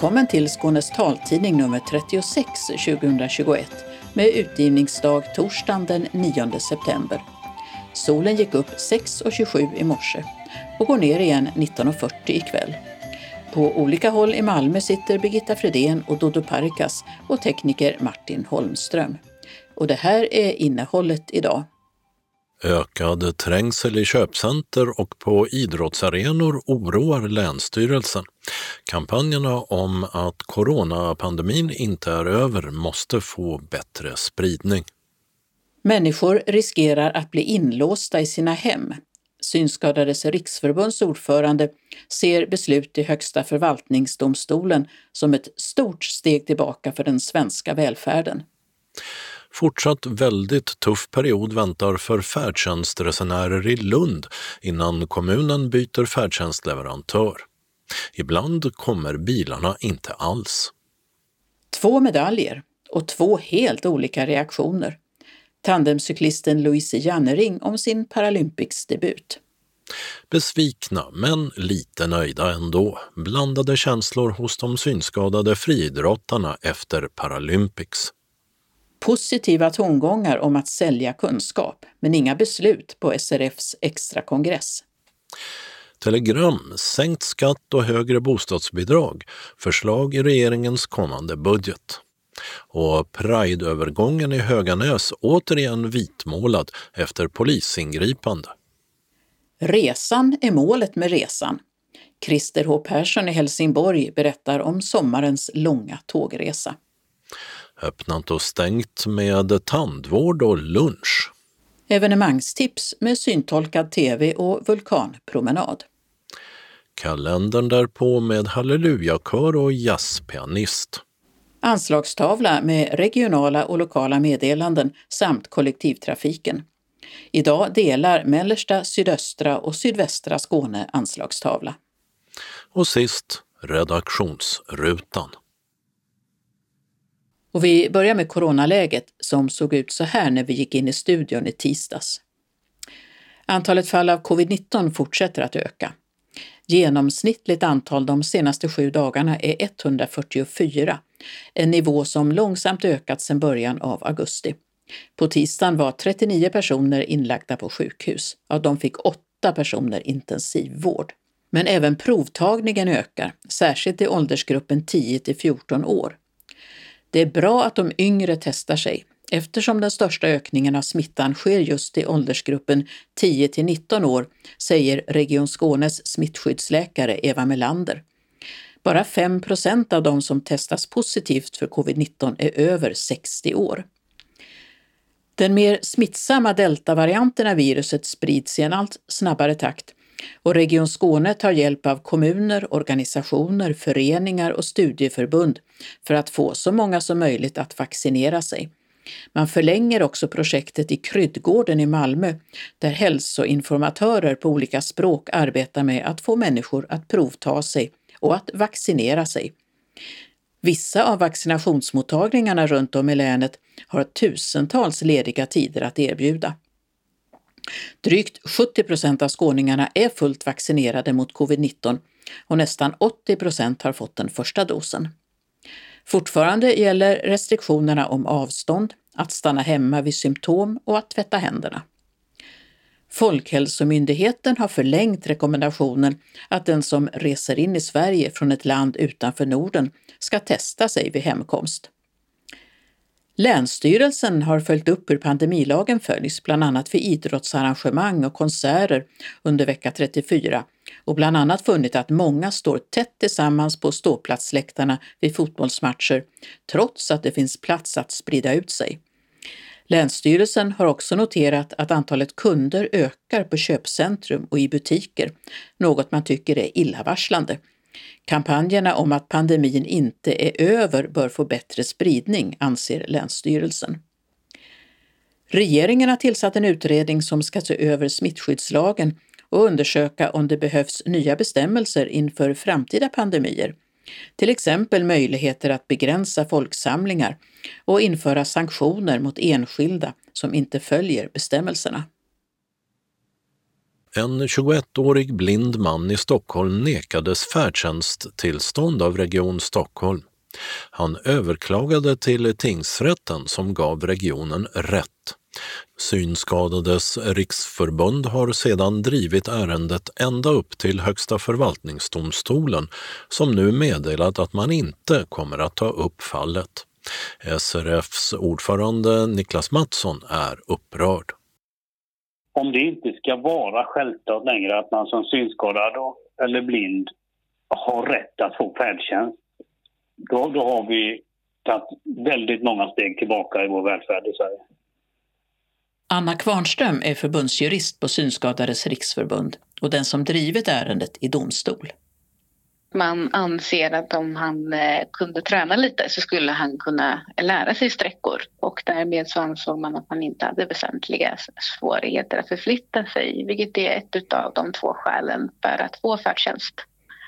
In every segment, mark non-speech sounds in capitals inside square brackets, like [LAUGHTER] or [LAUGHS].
Välkommen till Skånes taltidning nummer 36 2021 med utgivningsdag torsdagen den 9 september. Solen gick upp 6.27 i morse och går ner igen 19.40 ikväll. På olika håll i Malmö sitter Birgitta Fredén och Dodo Parikas och tekniker Martin Holmström. Och det här är innehållet idag. Ökad trängsel i köpcenter och på idrottsarenor oroar Länsstyrelsen. Kampanjerna om att coronapandemin inte är över måste få bättre spridning. Människor riskerar att bli inlåsta i sina hem. Synskadades riksförbunds ordförande ser beslut i Högsta förvaltningsdomstolen som ett stort steg tillbaka för den svenska välfärden. Fortsatt väldigt tuff period väntar för färdtjänstresenärer i Lund innan kommunen byter färdtjänstleverantör. Ibland kommer bilarna inte alls. Två medaljer och två helt olika reaktioner. Tandemcyklisten Louise Jannering om sin Paralympics-debut. Besvikna men lite nöjda ändå. Blandade känslor hos de synskadade friidrottarna efter Paralympics positiva tongångar om att sälja kunskap, men inga beslut på SRFs extrakongress. Telegram, sänkt skatt och högre bostadsbidrag, förslag i regeringens kommande budget. Och Prideövergången i Höganäs återigen vitmålad efter polisingripande. Resan är målet med resan. Christer H Persson i Helsingborg berättar om sommarens långa tågresa öppnat och stängt med tandvård och lunch. Evenemangstips med syntolkad tv och vulkanpromenad. Kalendern därpå med hallelujakör och jazzpianist. Anslagstavla med regionala och lokala meddelanden samt kollektivtrafiken. Idag delar mellersta, sydöstra och sydvästra Skåne anslagstavla. Och sist redaktionsrutan. Och vi börjar med coronaläget som såg ut så här när vi gick in i studion i tisdags. Antalet fall av covid-19 fortsätter att öka. Genomsnittligt antal de senaste sju dagarna är 144, en nivå som långsamt ökat sedan början av augusti. På tisdagen var 39 personer inlagda på sjukhus. Av dem fick åtta personer intensivvård. Men även provtagningen ökar, särskilt i åldersgruppen 10 till 14 år. Det är bra att de yngre testar sig eftersom den största ökningen av smittan sker just i åldersgruppen 10 till 19 år, säger Region Skånes smittskyddsläkare Eva Melander. Bara 5 procent av de som testas positivt för covid-19 är över 60 år. Den mer smittsamma deltavarianten av viruset sprids i en allt snabbare takt och Region Skåne tar hjälp av kommuner, organisationer, föreningar och studieförbund för att få så många som möjligt att vaccinera sig. Man förlänger också projektet i Kryddgården i Malmö där hälsoinformatörer på olika språk arbetar med att få människor att provta sig och att vaccinera sig. Vissa av vaccinationsmottagningarna runt om i länet har tusentals lediga tider att erbjuda. Drygt 70 procent av skåningarna är fullt vaccinerade mot covid-19 och nästan 80 procent har fått den första dosen. Fortfarande gäller restriktionerna om avstånd, att stanna hemma vid symptom och att tvätta händerna. Folkhälsomyndigheten har förlängt rekommendationen att den som reser in i Sverige från ett land utanför Norden ska testa sig vid hemkomst. Länsstyrelsen har följt upp hur pandemilagen följs, bland annat för idrottsarrangemang och konserter under vecka 34 och bland annat funnit att många står tätt tillsammans på ståplatsläktarna vid fotbollsmatcher, trots att det finns plats att sprida ut sig. Länsstyrelsen har också noterat att antalet kunder ökar på köpcentrum och i butiker, något man tycker är illavarslande Kampanjerna om att pandemin inte är över bör få bättre spridning, anser Länsstyrelsen. Regeringen har tillsatt en utredning som ska se över smittskyddslagen och undersöka om det behövs nya bestämmelser inför framtida pandemier. Till exempel möjligheter att begränsa folksamlingar och införa sanktioner mot enskilda som inte följer bestämmelserna. En 21-årig blind man i Stockholm nekades färdtjänsttillstånd av Region Stockholm. Han överklagade till tingsrätten som gav regionen rätt. Synskadades riksförbund har sedan drivit ärendet ända upp till Högsta förvaltningsdomstolen som nu meddelat att man inte kommer att ta upp fallet. SRFs ordförande Niklas Mattsson är upprörd. Om det inte ska vara självklart längre att man som synskadad eller blind har rätt att få färdtjänst då, då har vi tagit väldigt många steg tillbaka i vår välfärd i Sverige. Anna Kvarnström är förbundsjurist på Synskadades riksförbund och den som drivit ärendet i domstol. Man anser att om han eh, kunde träna lite så skulle han kunna lära sig sträckor och därmed så ansåg man att han inte hade väsentliga svårigheter att förflytta sig, vilket är ett av de två skälen för att få färdtjänst.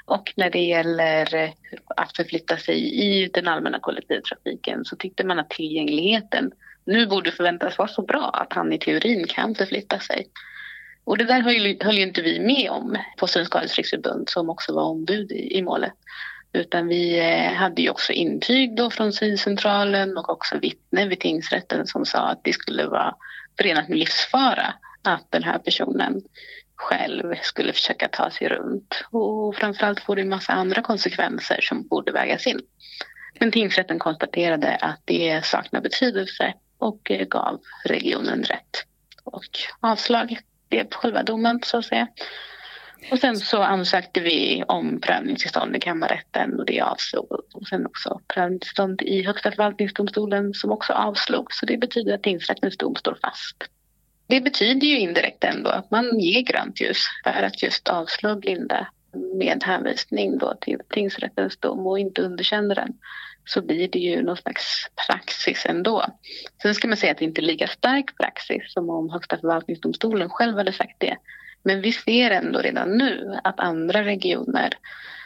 Och när det gäller eh, att förflytta sig i den allmänna kollektivtrafiken så tyckte man att tillgängligheten nu borde förväntas vara så bra att han i teorin kan förflytta sig. Och det där höll, höll ju inte vi med om på Synskadades riksförbund som också var ombud i, i målet. Utan vi eh, hade ju också intyg då från syncentralen och också vittne vid tingsrätten som sa att det skulle vara förenat med livsfara att den här personen själv skulle försöka ta sig runt. Och framförallt får det en massa andra konsekvenser som borde vägas in. Men tingsrätten konstaterade att det saknar betydelse och eh, gav regionen rätt. Och avslag blev själva domen så att säga. Och sen så ansökte vi om prövningstillstånd i kammarrätten och det avslog. Och sen också prövningstillstånd i Högsta förvaltningsdomstolen som också avslog. Så det betyder att tingsrättens dom står fast. Det betyder ju indirekt ändå att man ger grönt ljus för att just avslå blinda med hänvisning då till tingsrättens dom och inte underkänner den så blir det ju någon slags praxis ändå. Sen ska man säga att det inte är lika stark praxis som om Högsta förvaltningsdomstolen själv hade sagt det. Men vi ser ändå redan nu att andra regioner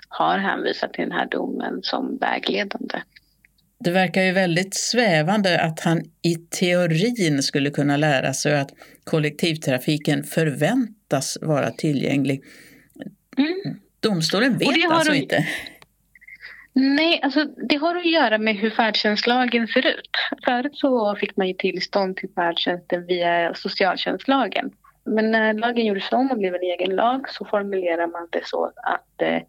har hänvisat till den här domen som vägledande. Det verkar ju väldigt svävande att han i teorin skulle kunna lära sig att kollektivtrafiken förväntas vara tillgänglig. Mm. Domstolen vet alltså du... inte. Nej, alltså det har att göra med hur färdtjänstlagen ser ut. Förut så fick man ju tillstånd till färdtjänsten via socialtjänstlagen. Men när lagen gjordes om och blev en egen lag så formulerar man det så att eh,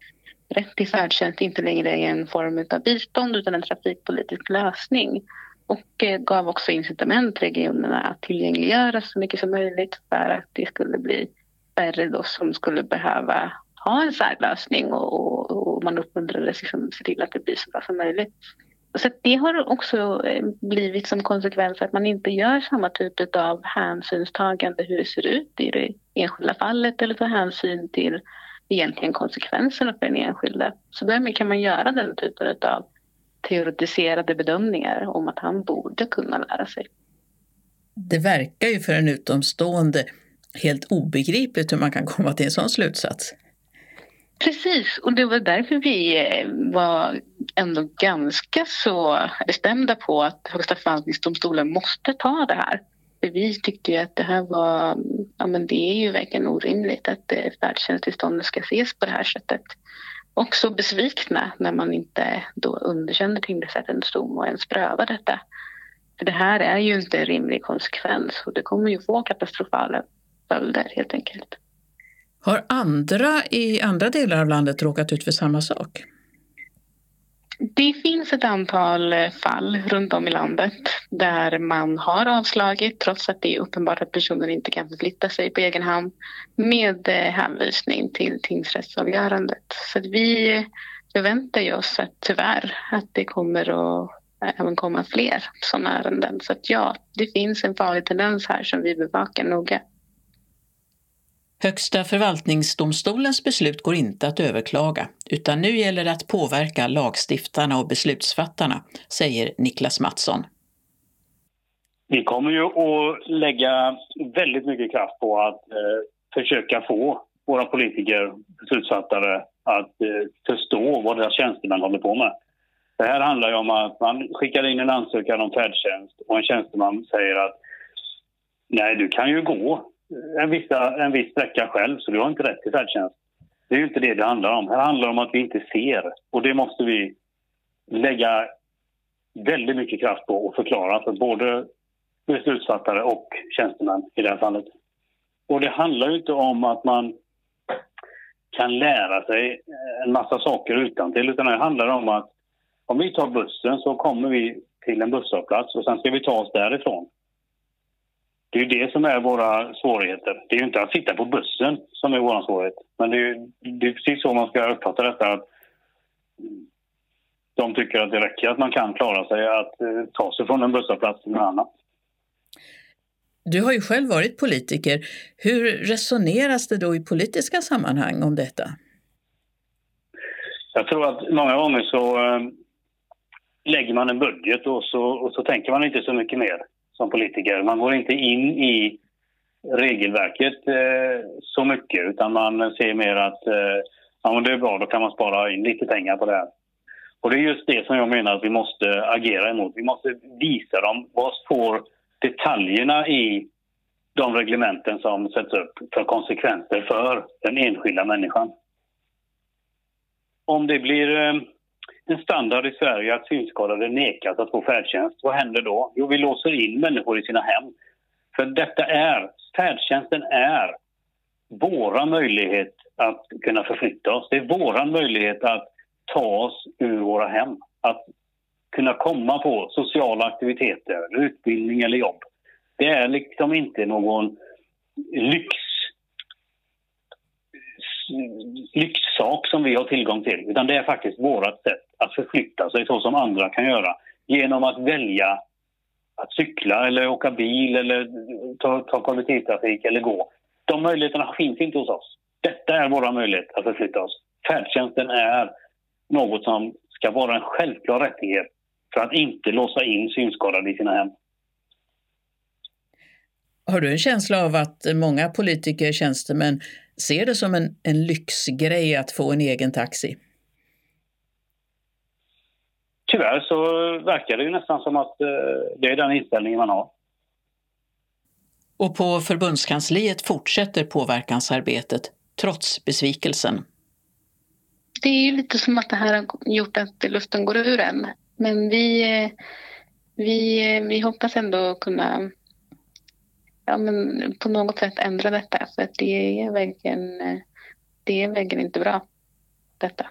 rätt till färdtjänst inte längre är en form av bistånd utan en trafikpolitisk lösning. Och eh, gav också incitament regionerna att tillgängliggöra så mycket som möjligt för att det skulle bli färre då som skulle behöva ha en särlösning och, och, och man uppmuntrades liksom se till att det blir så bra som möjligt. Så det har också eh, blivit som konsekvens att man inte gör samma typ av hänsynstagande hur det ser ut i det enskilda fallet eller tar hänsyn till egentligen konsekvenserna för den enskilde. Så därmed kan man göra den typen av teoretiserade bedömningar om att han borde kunna lära sig. Det verkar ju för en utomstående helt obegripligt hur man kan komma till en sån slutsats. Precis, och det var därför vi eh, var ändå ganska så bestämda på att Högsta förvaltningsdomstolen måste ta det här. För vi tyckte ju att det här var, ja men det är ju verkligen orimligt att eh, färdtjänsttillståndet ska ses på det här sättet. Och så besvikna när man inte då underkänner tingsrättens dom och ens prövar detta. För det här är ju inte en rimlig konsekvens och det kommer ju få katastrofala följder helt enkelt. Har andra i andra delar av landet råkat ut för samma sak? Det finns ett antal fall runt om i landet där man har avslagit trots att det är uppenbart att personen inte kan förflytta sig på egen hand med eh, hänvisning till tingsrättsavgörandet. Så vi förväntar oss att tyvärr att det kommer att eh, även komma fler sådana ärenden. Så att ja, det finns en farlig tendens här som vi bevakar noga. Högsta förvaltningsdomstolens beslut går inte att överklaga, utan nu gäller det att påverka lagstiftarna och beslutsfattarna, säger Niklas Mattsson. Vi kommer ju att lägga väldigt mycket kraft på att eh, försöka få våra politiker, beslutsfattare, att eh, förstå vad deras tjänstemän håller på med. Det här handlar ju om att man skickar in en ansökan om färdtjänst och en tjänsteman säger att nej, du kan ju gå en, vissa, en viss sträcka själv så du har inte rätt till färdtjänst. Det är ju inte det det handlar om. Här handlar det om att vi inte ser och det måste vi lägga väldigt mycket kraft på och förklara för både beslutsfattare och tjänstemän i det här fallet. Och det handlar ju inte om att man kan lära sig en massa saker utan till utan det handlar om att om vi tar bussen så kommer vi till en busshållplats och sen ska vi ta oss därifrån. Det är ju det som är våra svårigheter. Det är ju inte att sitta på bussen som är vår svårighet. Men det är, det är precis så man ska uppfatta detta. Att de tycker att det räcker att man kan klara sig att eh, ta sig från en busshållplats till en annan. Du har ju själv varit politiker. Hur resoneras det då i politiska sammanhang om detta? Jag tror att många gånger så äh, lägger man en budget och så, och så tänker man inte så mycket mer som politiker. Man går inte in i regelverket eh, så mycket utan man ser mer att eh, ja, det är bra, då kan man spara in lite pengar på det här. Och det är just det som jag menar att vi måste agera emot. Vi måste visa dem vad får detaljerna i de reglementen som sätts upp för konsekvenser för den enskilda människan. Om det blir eh, en standard i Sverige att synskadade nekas att få färdtjänst, vad händer då? Jo, vi låser in människor i sina hem. För detta är, färdtjänsten är våra möjlighet att kunna förflytta oss. Det är vår möjlighet att ta oss ur våra hem. Att kunna komma på sociala aktiviteter, utbildning eller jobb. Det är liksom inte någon lyx lyxsak som vi har tillgång till utan det är faktiskt vårt sätt att förflytta sig så som andra kan göra genom att välja att cykla eller åka bil eller ta, ta kollektivtrafik eller gå. De möjligheterna finns inte hos oss. Detta är vår möjlighet att förflytta oss. Färdtjänsten är något som ska vara en självklar rättighet för att inte låsa in synskadade i sina hem. Har du en känsla av att många politiker, tjänstemän ser det som en, en lyxgrej att få en egen taxi? Tyvärr så verkar det ju nästan som att eh, det är den inställningen man har. Och på förbundskansliet fortsätter påverkansarbetet trots besvikelsen. Det är ju lite som att det här har gjort att luften går ur en. Men vi, vi, vi hoppas ändå kunna ja, men på något sätt ändra detta. För att det är verkligen, det är verkligen inte bra, detta.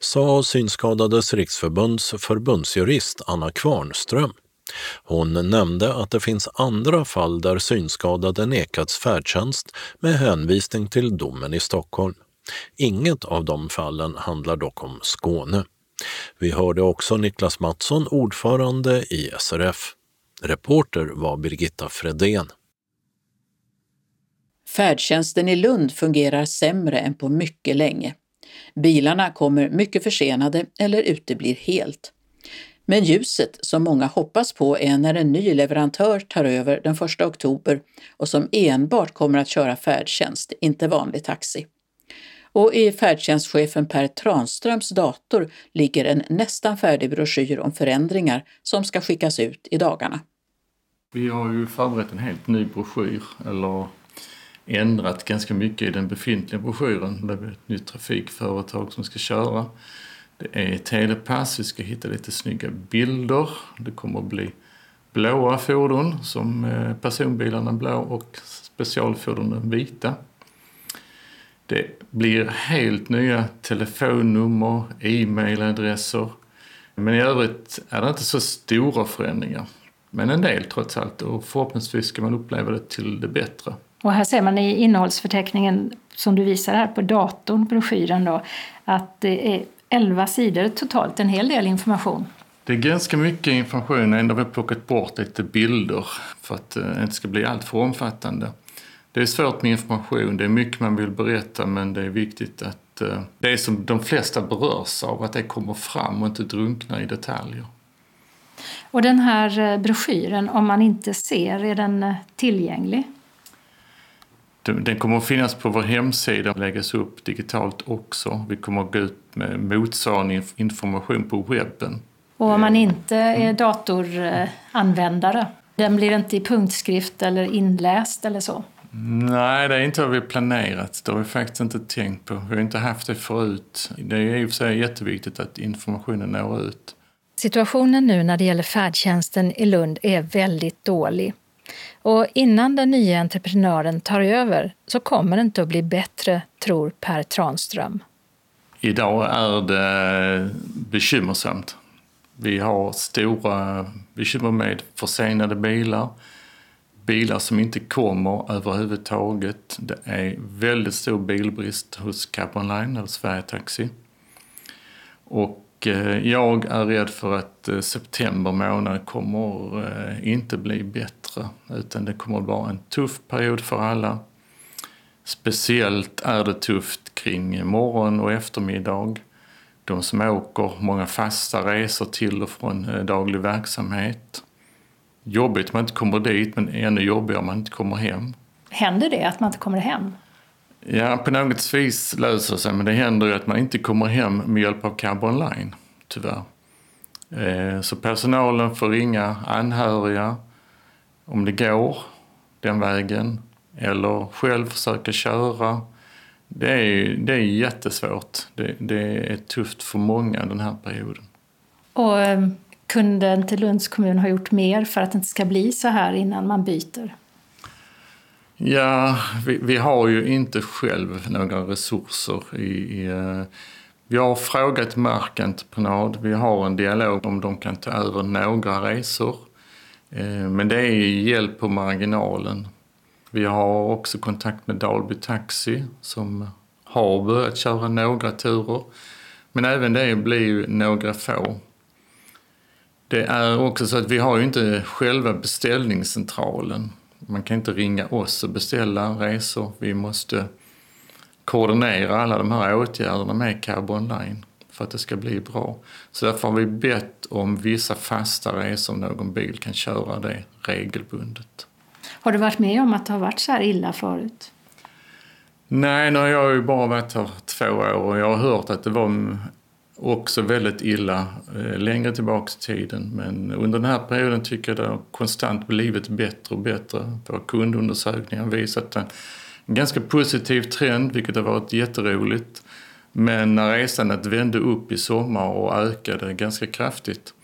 Sa Synskadades riksförbunds förbundsjurist Anna Kvarnström. Hon nämnde att det finns andra fall där synskadade nekats färdtjänst med hänvisning till domen i Stockholm. Inget av de fallen handlar dock om Skåne. Vi hörde också Niklas Mattsson, ordförande i SRF. Reporter var Birgitta Fredén. Färdtjänsten i Lund fungerar sämre än på mycket länge. Bilarna kommer mycket försenade eller uteblir helt. Men ljuset som många hoppas på är när en ny leverantör tar över den 1 oktober och som enbart kommer att köra färdtjänst, inte vanlig taxi. Och i färdtjänstchefen Per Tranströms dator ligger en nästan färdig broschyr om förändringar som ska skickas ut i dagarna. Vi har ju förberett en helt ny broschyr, eller ändrat ganska mycket i den befintliga broschyren. Det är ett nytt trafikföretag som ska köra. Det är telepass, vi ska hitta lite snygga bilder. Det kommer att bli blåa fordon som eh, personbilarna blå och specialfordonen vita. Det blir helt nya telefonnummer, e-mailadresser. Men i övrigt är det inte så stora förändringar. Men en del trots allt och förhoppningsvis ska man uppleva det till det bättre. Och här ser man i innehållsförteckningen som du visar här på datorn, broschyren då, att det är 11 sidor totalt, en hel del information. Det är ganska mycket information, ändå har vi plockat bort lite bilder för att det inte ska bli alltför omfattande. Det är svårt med information, det är mycket man vill berätta men det är viktigt att eh, det som de flesta berörs av, att det kommer fram och inte drunknar i detaljer. Och den här eh, broschyren, om man inte ser, är den eh, tillgänglig? Den kommer att finnas på vår hemsida och läggas upp digitalt också. Vi kommer att gå ut med motsvarande information på webben. Och om man inte är datoranvändare? Den blir inte i punktskrift eller inläst eller så? Nej, det är inte vad vi planerat. Det har vi faktiskt inte tänkt på. Vi har inte haft det förut. Det är i och för sig jätteviktigt att informationen når ut. Situationen nu när det gäller färdtjänsten i Lund är väldigt dålig. Och innan den nya entreprenören tar över så kommer det inte att bli bättre, tror Per Tranström. Idag är det bekymmersamt. Vi har stora bekymmer med försenade bilar, bilar som inte kommer överhuvudtaget. Det är väldigt stor bilbrist hos Cap Online, eller Sverige Taxi. Och eh, jag är rädd för att eh, september månad kommer eh, inte bli bättre utan det kommer att vara en tuff period för alla. Speciellt är det tufft kring morgon och eftermiddag. De som åker många fasta resor till och från daglig verksamhet. Jobbigt man inte kommer dit, men ännu jobbigare om man inte kommer hem. Händer det att man inte kommer hem? Ja, på något vis löser det sig, men det händer ju att man inte kommer hem med hjälp av Cab Online, tyvärr. Eh, så personalen får ringa anhöriga om det går den vägen eller själv försöka köra. Det är, det är jättesvårt. Det, det är tufft för många den här perioden. Och eh, kunde inte Lunds kommun ha gjort mer för att det inte ska bli så här innan man byter? Ja, vi, vi har ju inte själv några resurser. I, i, eh, vi har frågat markentreprenad, vi har en dialog om de kan ta över några resor. Eh, men det är hjälp på marginalen. Vi har också kontakt med Dalby Taxi som har börjat köra några turer. Men även det blir några få. Det är också så att vi har ju inte själva beställningscentralen. Man kan inte ringa oss och beställa resor. Vi måste koordinera alla de här åtgärderna med Cab Online för att det ska bli bra. Så därför har vi bett om vissa fasta resor om någon bil kan köra det regelbundet. Har du varit med om att det har varit så här illa förut? Nej, nu har jag ju bara varit här två år och jag har hört att det var också väldigt illa eh, längre tillbaka i tiden. Men under den här perioden tycker jag det har konstant blivit bättre och bättre. Våra kundundersökningar har visat en ganska positiv trend, vilket har varit jätteroligt. Men när resandet vände upp i sommar och ökade ganska kraftigt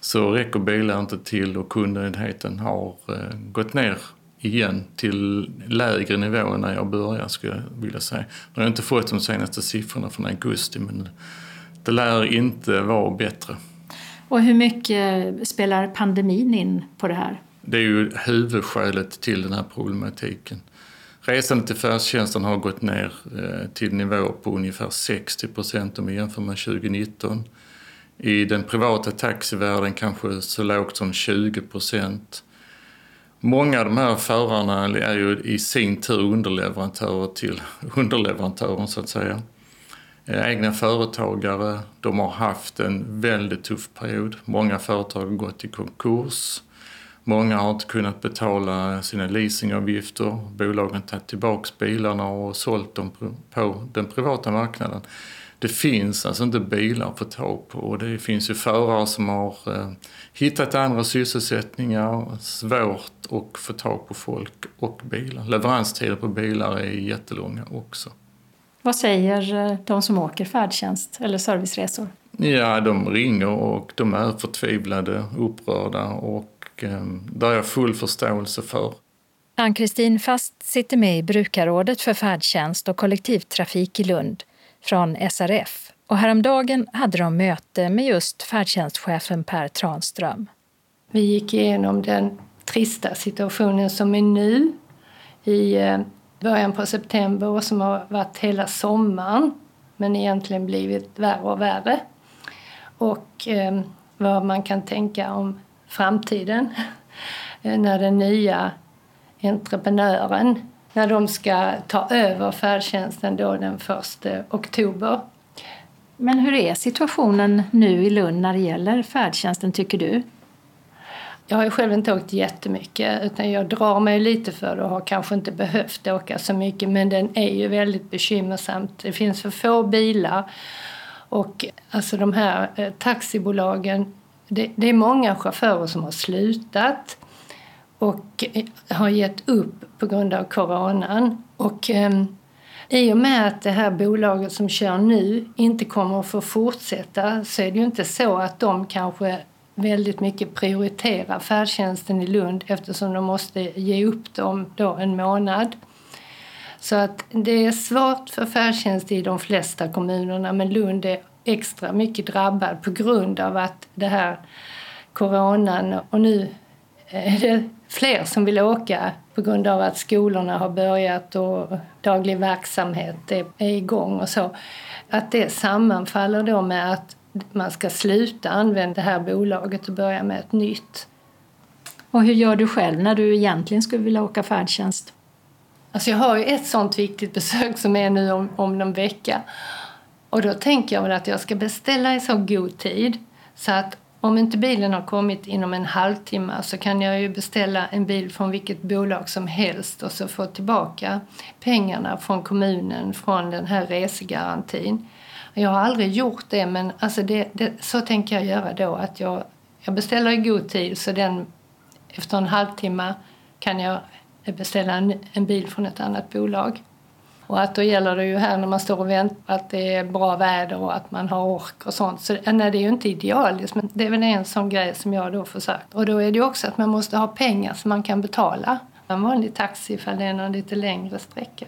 så räcker bilar inte till och kundnöjdheten har eh, gått ner igen till lägre nivå än när jag började skulle jag vilja säga. Jag har inte fått de senaste siffrorna från augusti men det lär inte vara bättre. Och hur mycket spelar pandemin in på det här? Det är ju huvudskälet till den här problematiken. Resandet till färdtjänsten har gått ner eh, till nivå på ungefär 60 procent om vi jämför med 2019. I den privata taxivärlden kanske så lågt som 20 procent. Många av de här förarna är ju i sin tur underleverantörer till [LAUGHS] underleverantören så att säga. Eh, egna företagare, de har haft en väldigt tuff period. Många företag har gått i konkurs. Många har inte kunnat betala sina leasingavgifter. Bolagen har tagit tillbaka bilarna och sålt dem på den privata marknaden. Det finns alltså inte bilar att få tag på och det finns ju förare som har eh, hittat andra sysselsättningar, svårt att få tag på folk och bilar. Leveranstider på bilar är jättelånga också. Vad säger eh, de som åker färdtjänst eller serviceresor? Ja, de ringer och de är förtvivlade, upprörda och eh, det har jag full förståelse för. Ann-Kristin Fast sitter med i brukarrådet för färdtjänst och kollektivtrafik i Lund från SRF och häromdagen hade de möte med just färdtjänstchefen Per Tranström. Vi gick igenom den trista situationen som är nu i eh, början på september och som har varit hela sommaren men egentligen blivit värre och värre. Och eh, vad man kan tänka om framtiden när den nya entreprenören när de ska ta över färdtjänsten då den 1 oktober. Men hur är situationen nu i Lund när det gäller färdtjänsten tycker du? Jag har ju själv inte åkt jättemycket utan jag drar mig lite för det och har kanske inte behövt åka så mycket men den är ju väldigt bekymmersamt. Det finns för få bilar och alltså de här eh, taxibolagen, det, det är många chaufförer som har slutat och eh, har gett upp på grund av coronan. Och, eh, i och med att det här bolaget som kör nu inte kommer att få fortsätta så är det ju inte så att de kanske väldigt mycket prioriterar färdtjänsten i Lund eftersom de måste ge upp dem då en månad. Så att det är svårt för färdtjänst i de flesta kommunerna men Lund är extra mycket drabbad på grund av att det här coronan och nu är det fler som vill åka på grund av att skolorna har börjat och daglig verksamhet är igång och så. Att det sammanfaller då med att man ska sluta använda det här bolaget och börja med ett nytt. Och hur gör du själv när du egentligen skulle vilja åka färdtjänst? Alltså jag har ju ett sånt viktigt besök som är nu om, om någon vecka. Och då tänker jag väl att jag ska beställa i så god tid så att om inte bilen har kommit inom en halvtimme så kan jag ju beställa en bil från vilket bolag som helst och så få tillbaka pengarna från kommunen från den här resegarantin. Jag har aldrig gjort det men alltså det, det, så tänker jag göra då att jag, jag beställer i god tid så den efter en halvtimme kan jag beställa en, en bil från ett annat bolag. Och att då gäller det ju här när man står och väntar att det är bra väder och att man har ork och sånt. Så eh, nej, det är ju inte idealiskt men det är väl en sån grej som jag då försökt. Och då är det ju också att man måste ha pengar som man kan betala. En vanlig taxi ifall det är någon lite längre sträcka.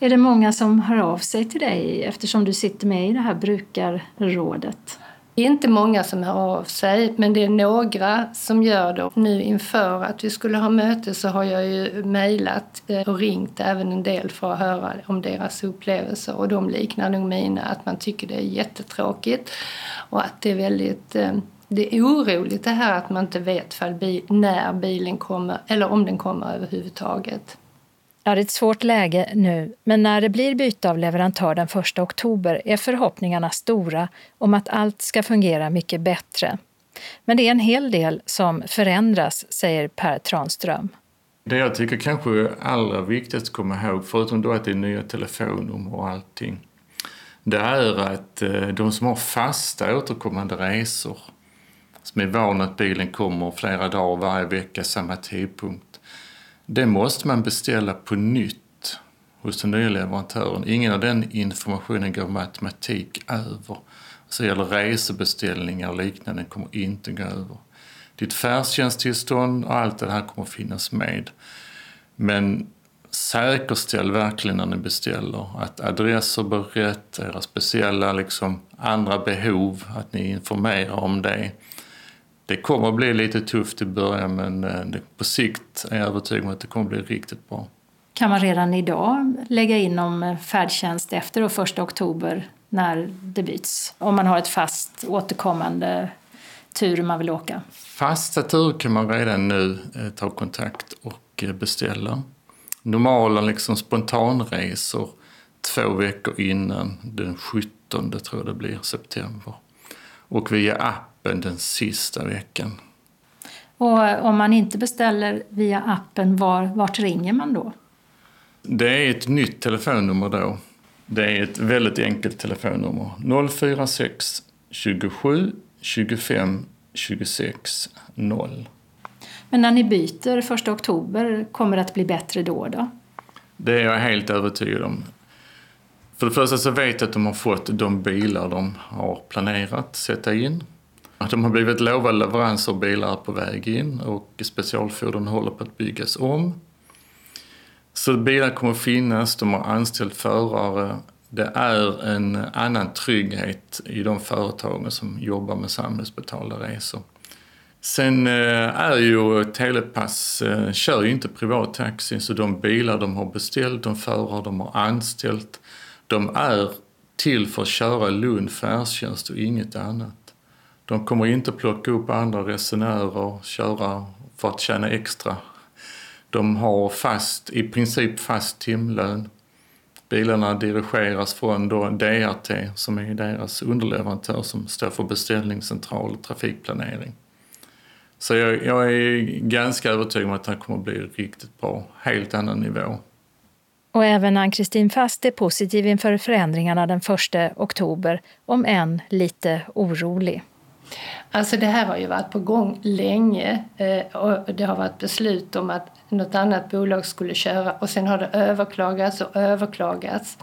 Är det många som hör av sig till dig eftersom du sitter med i det här brukarrådet? Inte många som hör av sig, men det är några som gör det. Nu inför att vi skulle ha möte så har jag ju mejlat eh, och ringt även en del för att höra om deras upplevelser och de liknar nog mina, att man tycker det är jättetråkigt och att det är väldigt eh, det är oroligt det här att man inte vet när bilen kommer eller om den kommer överhuvudtaget. Ja, det är ett svårt läge nu, men när det blir byte av leverantör den 1 oktober är förhoppningarna stora om att allt ska fungera mycket bättre. Men det är en hel del som förändras, säger Per Tranström. Det jag tycker kanske är allra viktigast att komma ihåg, förutom då att det är nya telefonnummer och allting, det är att eh, de som har fasta återkommande resor, som är vana att bilen kommer flera dagar varje vecka samma tidpunkt, det måste man beställa på nytt hos den nya leverantören. Ingen av den informationen går med automatik över. Så gäller resebeställningar och liknande kommer inte gå över. Ditt färdtjänsttillstånd och allt det här kommer finnas med. Men säkerställ verkligen när ni beställer att adresser blir rätt, era speciella liksom, andra behov, att ni informerar om det det kommer att bli lite tufft i början men eh, det, på sikt är jag övertygad om att det kommer att bli riktigt bra. Kan man redan idag lägga in om eh, färdtjänst efter då 1 oktober när det byts? Om man har ett fast återkommande tur man vill åka? Fasta turer kan man redan nu eh, ta kontakt och beställa. Normala liksom spontanresor två veckor innan den 17 tror jag det blir, september. Och via app appen den sista veckan. Och om man inte beställer via appen, var, vart ringer man då? Det är ett nytt telefonnummer då. Det är ett väldigt enkelt telefonnummer. 046 27 25 26 0. Men när ni byter 1 oktober, kommer det att bli bättre då? då? Det är jag helt övertygad om. För det första så vet jag att de har fått de bilar de har planerat sätta in. De har blivit lovade leveranser av bilar på väg in och specialfordon håller på att byggas om. Så bilar kommer att finnas, de har anställt förare. Det är en annan trygghet i de företagen som jobbar med samhällsbetalda resor. Sen eh, är ju Telepass, eh, kör ju inte privattaxi så de bilar de har beställt, de förare de har anställt, de är till för att köra Lund färdtjänst och inget annat. De kommer inte plocka upp andra resenärer och köra för att tjäna extra. De har fast, i princip fast timlön. Bilarna dirigeras från då DRT som är deras underleverantör som står för beställningscentral och trafikplanering. Så jag, jag är ganska övertygad om att det kommer att bli riktigt bra. Helt annan nivå. Och även Ann-Kristin Fast är positiv inför förändringarna den 1 oktober, om än lite orolig. Alltså det här har ju varit på gång länge eh, och det har varit beslut om att något annat bolag skulle köra och sen har det överklagats och överklagats.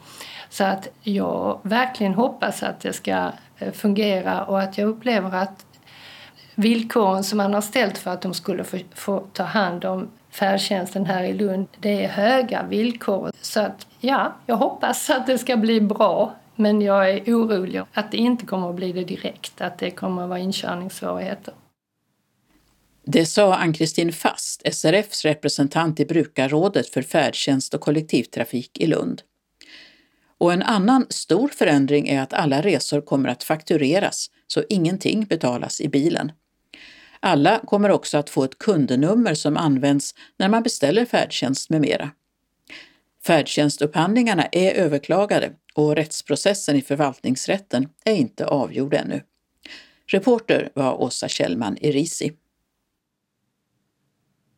Så att jag verkligen hoppas att det ska eh, fungera och att jag upplever att villkoren som man har ställt för att de skulle få, få ta hand om färdtjänsten här i Lund, det är höga villkor. Så att ja, jag hoppas att det ska bli bra. Men jag är orolig att det inte kommer att bli det direkt, att det kommer att vara inkörningssvårigheter. Det sa Ann-Kristin Fast, SRFs representant i brukarrådet för färdtjänst och kollektivtrafik i Lund. Och en annan stor förändring är att alla resor kommer att faktureras så ingenting betalas i bilen. Alla kommer också att få ett kundnummer som används när man beställer färdtjänst med mera. Färdtjänstupphandlingarna är överklagade och rättsprocessen i förvaltningsrätten är inte avgjord ännu. Reporter var Åsa Kjellman i Risi.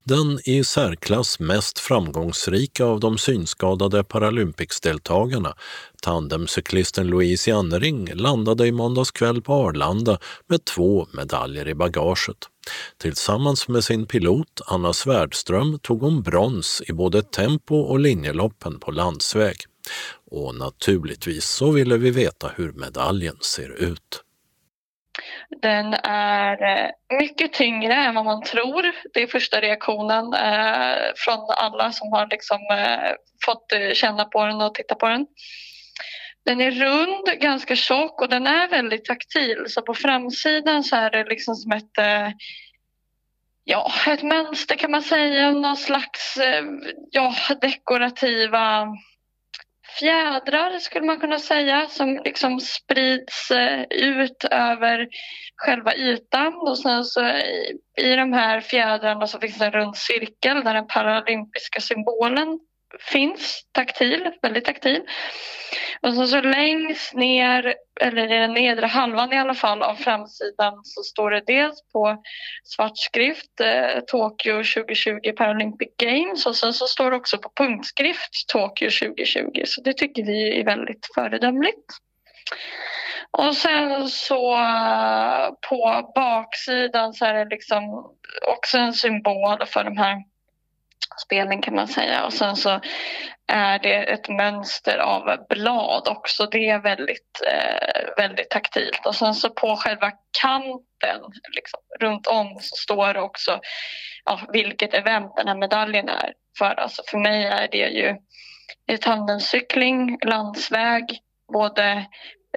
Den i särklass mest framgångsrika av de synskadade Paralympicsdeltagarna, tandemcyklisten Louise Jannering, landade i måndags kväll på Arlanda med två medaljer i bagaget. Tillsammans med sin pilot Anna Svärdström tog hon brons i både tempo och linjeloppen på landsväg. Och naturligtvis så ville vi veta hur medaljen ser ut. Den är eh, mycket tyngre än vad man tror. Det är första reaktionen eh, från alla som har liksom, eh, fått känna på den och titta på den. Den är rund, ganska tjock och den är väldigt taktil. Så på framsidan så är det liksom som ett, ja, ett mönster kan man säga. Någon slags ja, dekorativa fjädrar skulle man kunna säga som liksom sprids eh, ut över själva ytan. Och sen så i, i de här fjädrarna så finns det en rund cirkel där den paralympiska symbolen finns taktil, väldigt taktil. Och så, så längst ner, eller i den nedre halvan i alla fall av framsidan så står det dels på svart skrift eh, Tokyo 2020 Paralympic Games och sen så står det också på punktskrift Tokyo 2020 så det tycker vi är väldigt föredömligt. Och sen så eh, på baksidan så är det liksom också en symbol för de här spelning kan man säga. Och sen så är det ett mönster av blad också. Det är väldigt, eh, väldigt taktilt. Och sen så på själva kanten liksom, runt om så står det också ja, vilket event den här medaljen är för. Alltså för mig är det ju tandemcykling, landsväg, både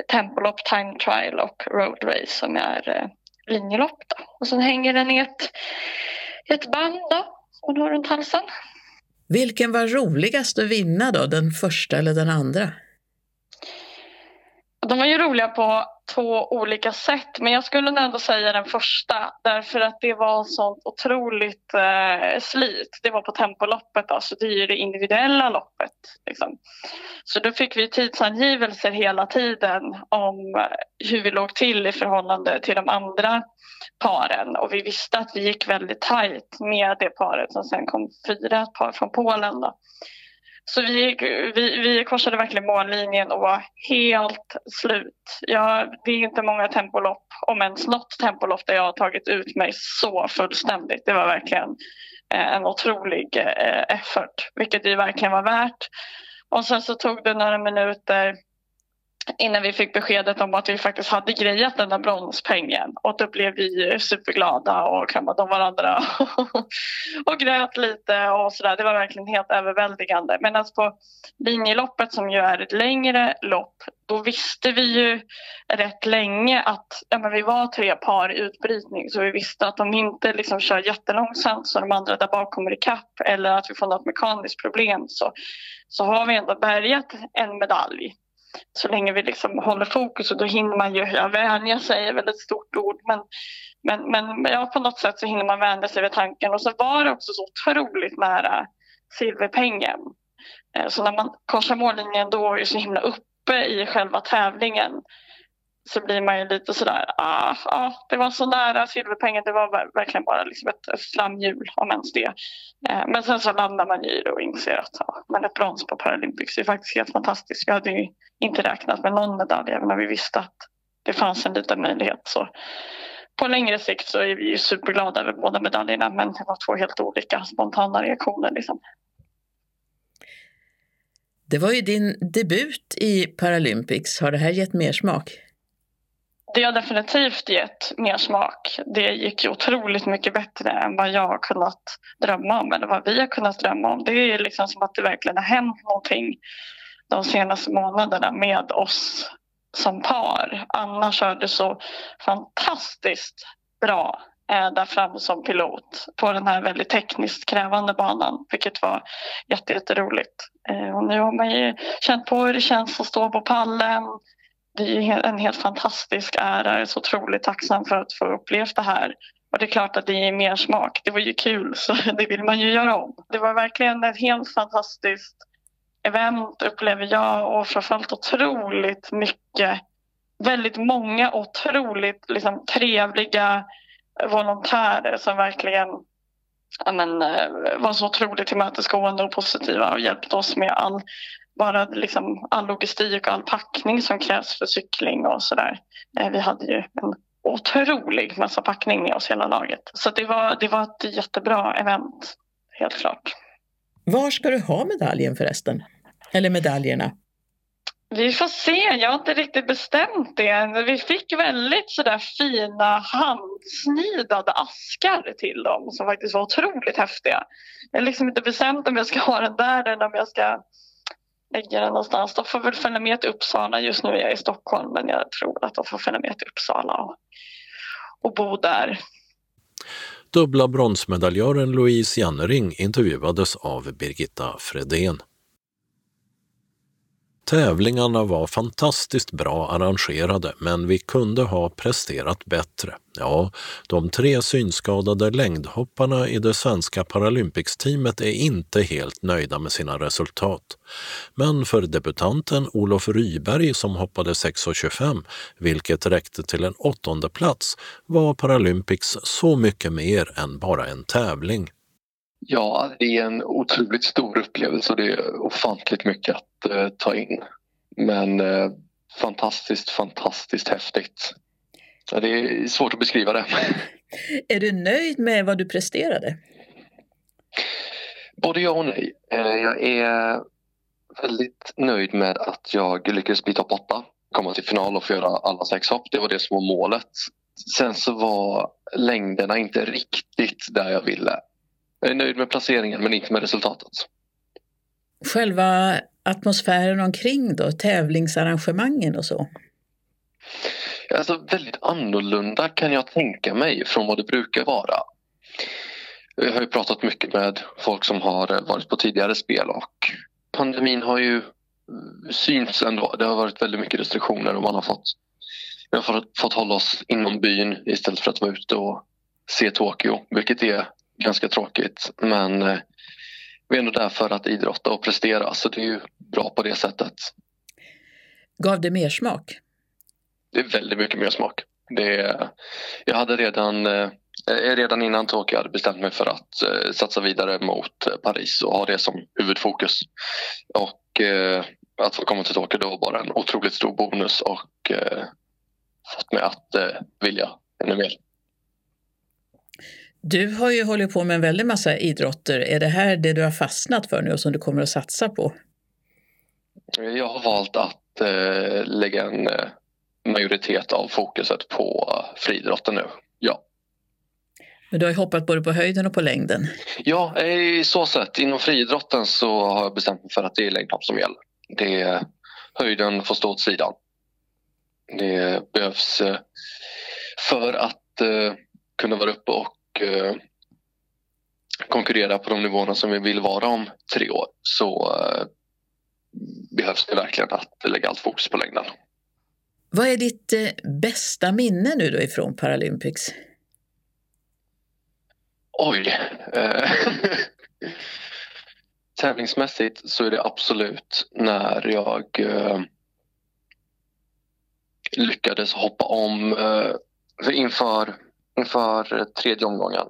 tempolopp, time trial och road race som är eh, linjelopp. Då. Och sen hänger den i ett, ett band då, hon har runt halsen. Vilken var roligast att vinna då, den första eller den andra? De var ju roliga på två olika sätt men jag skulle ändå säga den första därför att det var sånt otroligt eh, slit. Det var på tempoloppet, alltså det är ju det individuella loppet. Liksom. Så då fick vi tidsangivelser hela tiden om eh, hur vi låg till i förhållande till de andra paren och vi visste att vi gick väldigt tajt med det paret som sen kom fyra, ett par från Polen. Då. Så vi, vi, vi korsade verkligen mållinjen och var helt slut. Jag, det är inte många tempolopp, om ens något tempolopp där jag har tagit ut mig så fullständigt. Det var verkligen eh, en otrolig eh, effort, vilket det verkligen var värt. Och sen så tog det några minuter innan vi fick beskedet om att vi faktiskt hade grejat den där bronspengen. Och då blev vi superglada och kramade om varandra [LAUGHS] och grät lite och sådär. Det var verkligen helt överväldigande. Men alltså på linjeloppet som ju är ett längre lopp, då visste vi ju rätt länge att ja, men vi var tre par i utbrytning så vi visste att om vi inte liksom kör jättelångsamt så de andra där bak kommer ikapp eller att vi får något mekaniskt problem så, så har vi ändå bärgat en medalj så länge vi liksom håller fokus och då hinner man ju, ja vänja sig är väl ett stort ord men, men, men ja, på något sätt så hinner man vänja sig vid tanken och så var det också så otroligt nära silverpengen. Eh, så när man korsar mållinjen då är det så himla uppe i själva tävlingen så blir man ju lite sådär, ah, ah, det var så nära silverpengen, det var verkligen bara liksom ett, ett om ens det. Eh, men sen så landar man i det och inser att ah, men ett brons på Paralympics är faktiskt helt fantastiskt. Vi hade ju inte räknat med någon medalj även om vi visste att det fanns en liten möjlighet. Så, på längre sikt så är vi ju superglada över båda medaljerna men det var två helt olika spontana reaktioner. Liksom. Det var ju din debut i Paralympics. Har det här gett mer smak? Det har definitivt gett mer smak. Det gick ju otroligt mycket bättre än vad jag har kunnat drömma om eller vad vi har kunnat drömma om. Det är liksom som att det verkligen har hänt någonting de senaste månaderna med oss som par. Anna körde så fantastiskt bra eh, där framme som pilot på den här väldigt tekniskt krävande banan, vilket var jätteroligt. Jätte och nu har man ju känt på hur det känns att stå på pallen. Det är en helt fantastisk ära. Jag är så otroligt tacksam för att få uppleva det här. Och det är klart att det ger mer smak. Det var ju kul, så [LAUGHS] det vill man ju göra om. Det var verkligen ett helt fantastiskt event upplever jag och framförallt otroligt mycket, väldigt många otroligt liksom, trevliga volontärer som verkligen men, eh, var så otroligt tillmötesgående och positiva och hjälpte oss med all, bara liksom, all logistik och all packning som krävs för cykling och sådär. Eh, vi hade ju en otrolig massa packning med oss hela laget. Så det var, det var ett jättebra event, helt klart. Var ska du ha medaljen förresten? Eller medaljerna? Vi får se, jag har inte riktigt bestämt det. Vi fick väldigt sådär fina handsnidade askar till dem som faktiskt var otroligt häftiga. Jag har liksom inte bestämt om jag ska ha den där eller om jag ska lägga den någonstans. De får väl följa med till Uppsala. Just nu är jag i Stockholm men jag tror att de får följa med till Uppsala och, och bo där. Dubbla bronsmedaljören Louise Jannering intervjuades av Birgitta Fredén. Tävlingarna var fantastiskt bra arrangerade men vi kunde ha presterat bättre. Ja, de tre synskadade längdhopparna i det svenska Paralympics-teamet är inte helt nöjda med sina resultat. Men för debutanten Olof Ryberg som hoppade 6,25, vilket räckte till en åttonde plats, var Paralympics så mycket mer än bara en tävling. Ja, det är en otroligt stor upplevelse och det är ofantligt mycket att eh, ta in. Men eh, fantastiskt, fantastiskt häftigt. Ja, det är svårt att beskriva det. [LAUGHS] Är du nöjd med vad du presterade? Både ja och nej. Eh, jag är väldigt nöjd med att jag lyckades bli topp 8, komma till final och få göra alla sex hopp. Det var det som var målet. Sen så var längderna inte riktigt där jag ville. Jag är nöjd med placeringen men inte med resultatet. Själva atmosfären omkring då, tävlingsarrangemangen och så? Alltså väldigt annorlunda kan jag tänka mig från vad det brukar vara. Jag har ju pratat mycket med folk som har varit på tidigare spel och pandemin har ju synts ändå. Det har varit väldigt mycket restriktioner och man har fått, vi har fått, fått hålla oss inom byn istället för att vara ute och se Tokyo, vilket är ganska tråkigt. Men eh, vi är ändå där för att idrotta och prestera så det är ju bra på det sättet. Gav det mer smak? Det är väldigt mycket mer smak. Det, jag hade redan, eh, redan innan Tokyo hade bestämt mig för att eh, satsa vidare mot Paris och ha det som huvudfokus. Och att få komma till Tokyo då var bara en otroligt stor bonus och fått mig att vilja ännu mer. Du har ju hållit på med en väldig massa idrotter. Är det här det du har fastnat för nu och som du kommer att satsa på? Jag har valt att eh, lägga en eh, majoritet av fokuset på eh, friidrotten nu, ja. Men du har ju hoppat både på höjden och på längden. Ja, i så sätt. Inom friidrotten så har jag bestämt mig för att det är längdhopp som gäller. Det är höjden får stå åt sidan. Det behövs eh, för att eh, kunna vara uppe och eh, konkurrera på de nivåerna som vi vill vara om tre år så eh, behövs det verkligen att lägga allt fokus på längden. Vad är ditt eh, bästa minne nu då ifrån Paralympics? Oj. Eh, [LAUGHS] tävlingsmässigt så är det absolut när jag eh, lyckades hoppa om eh, inför inför tredje omgången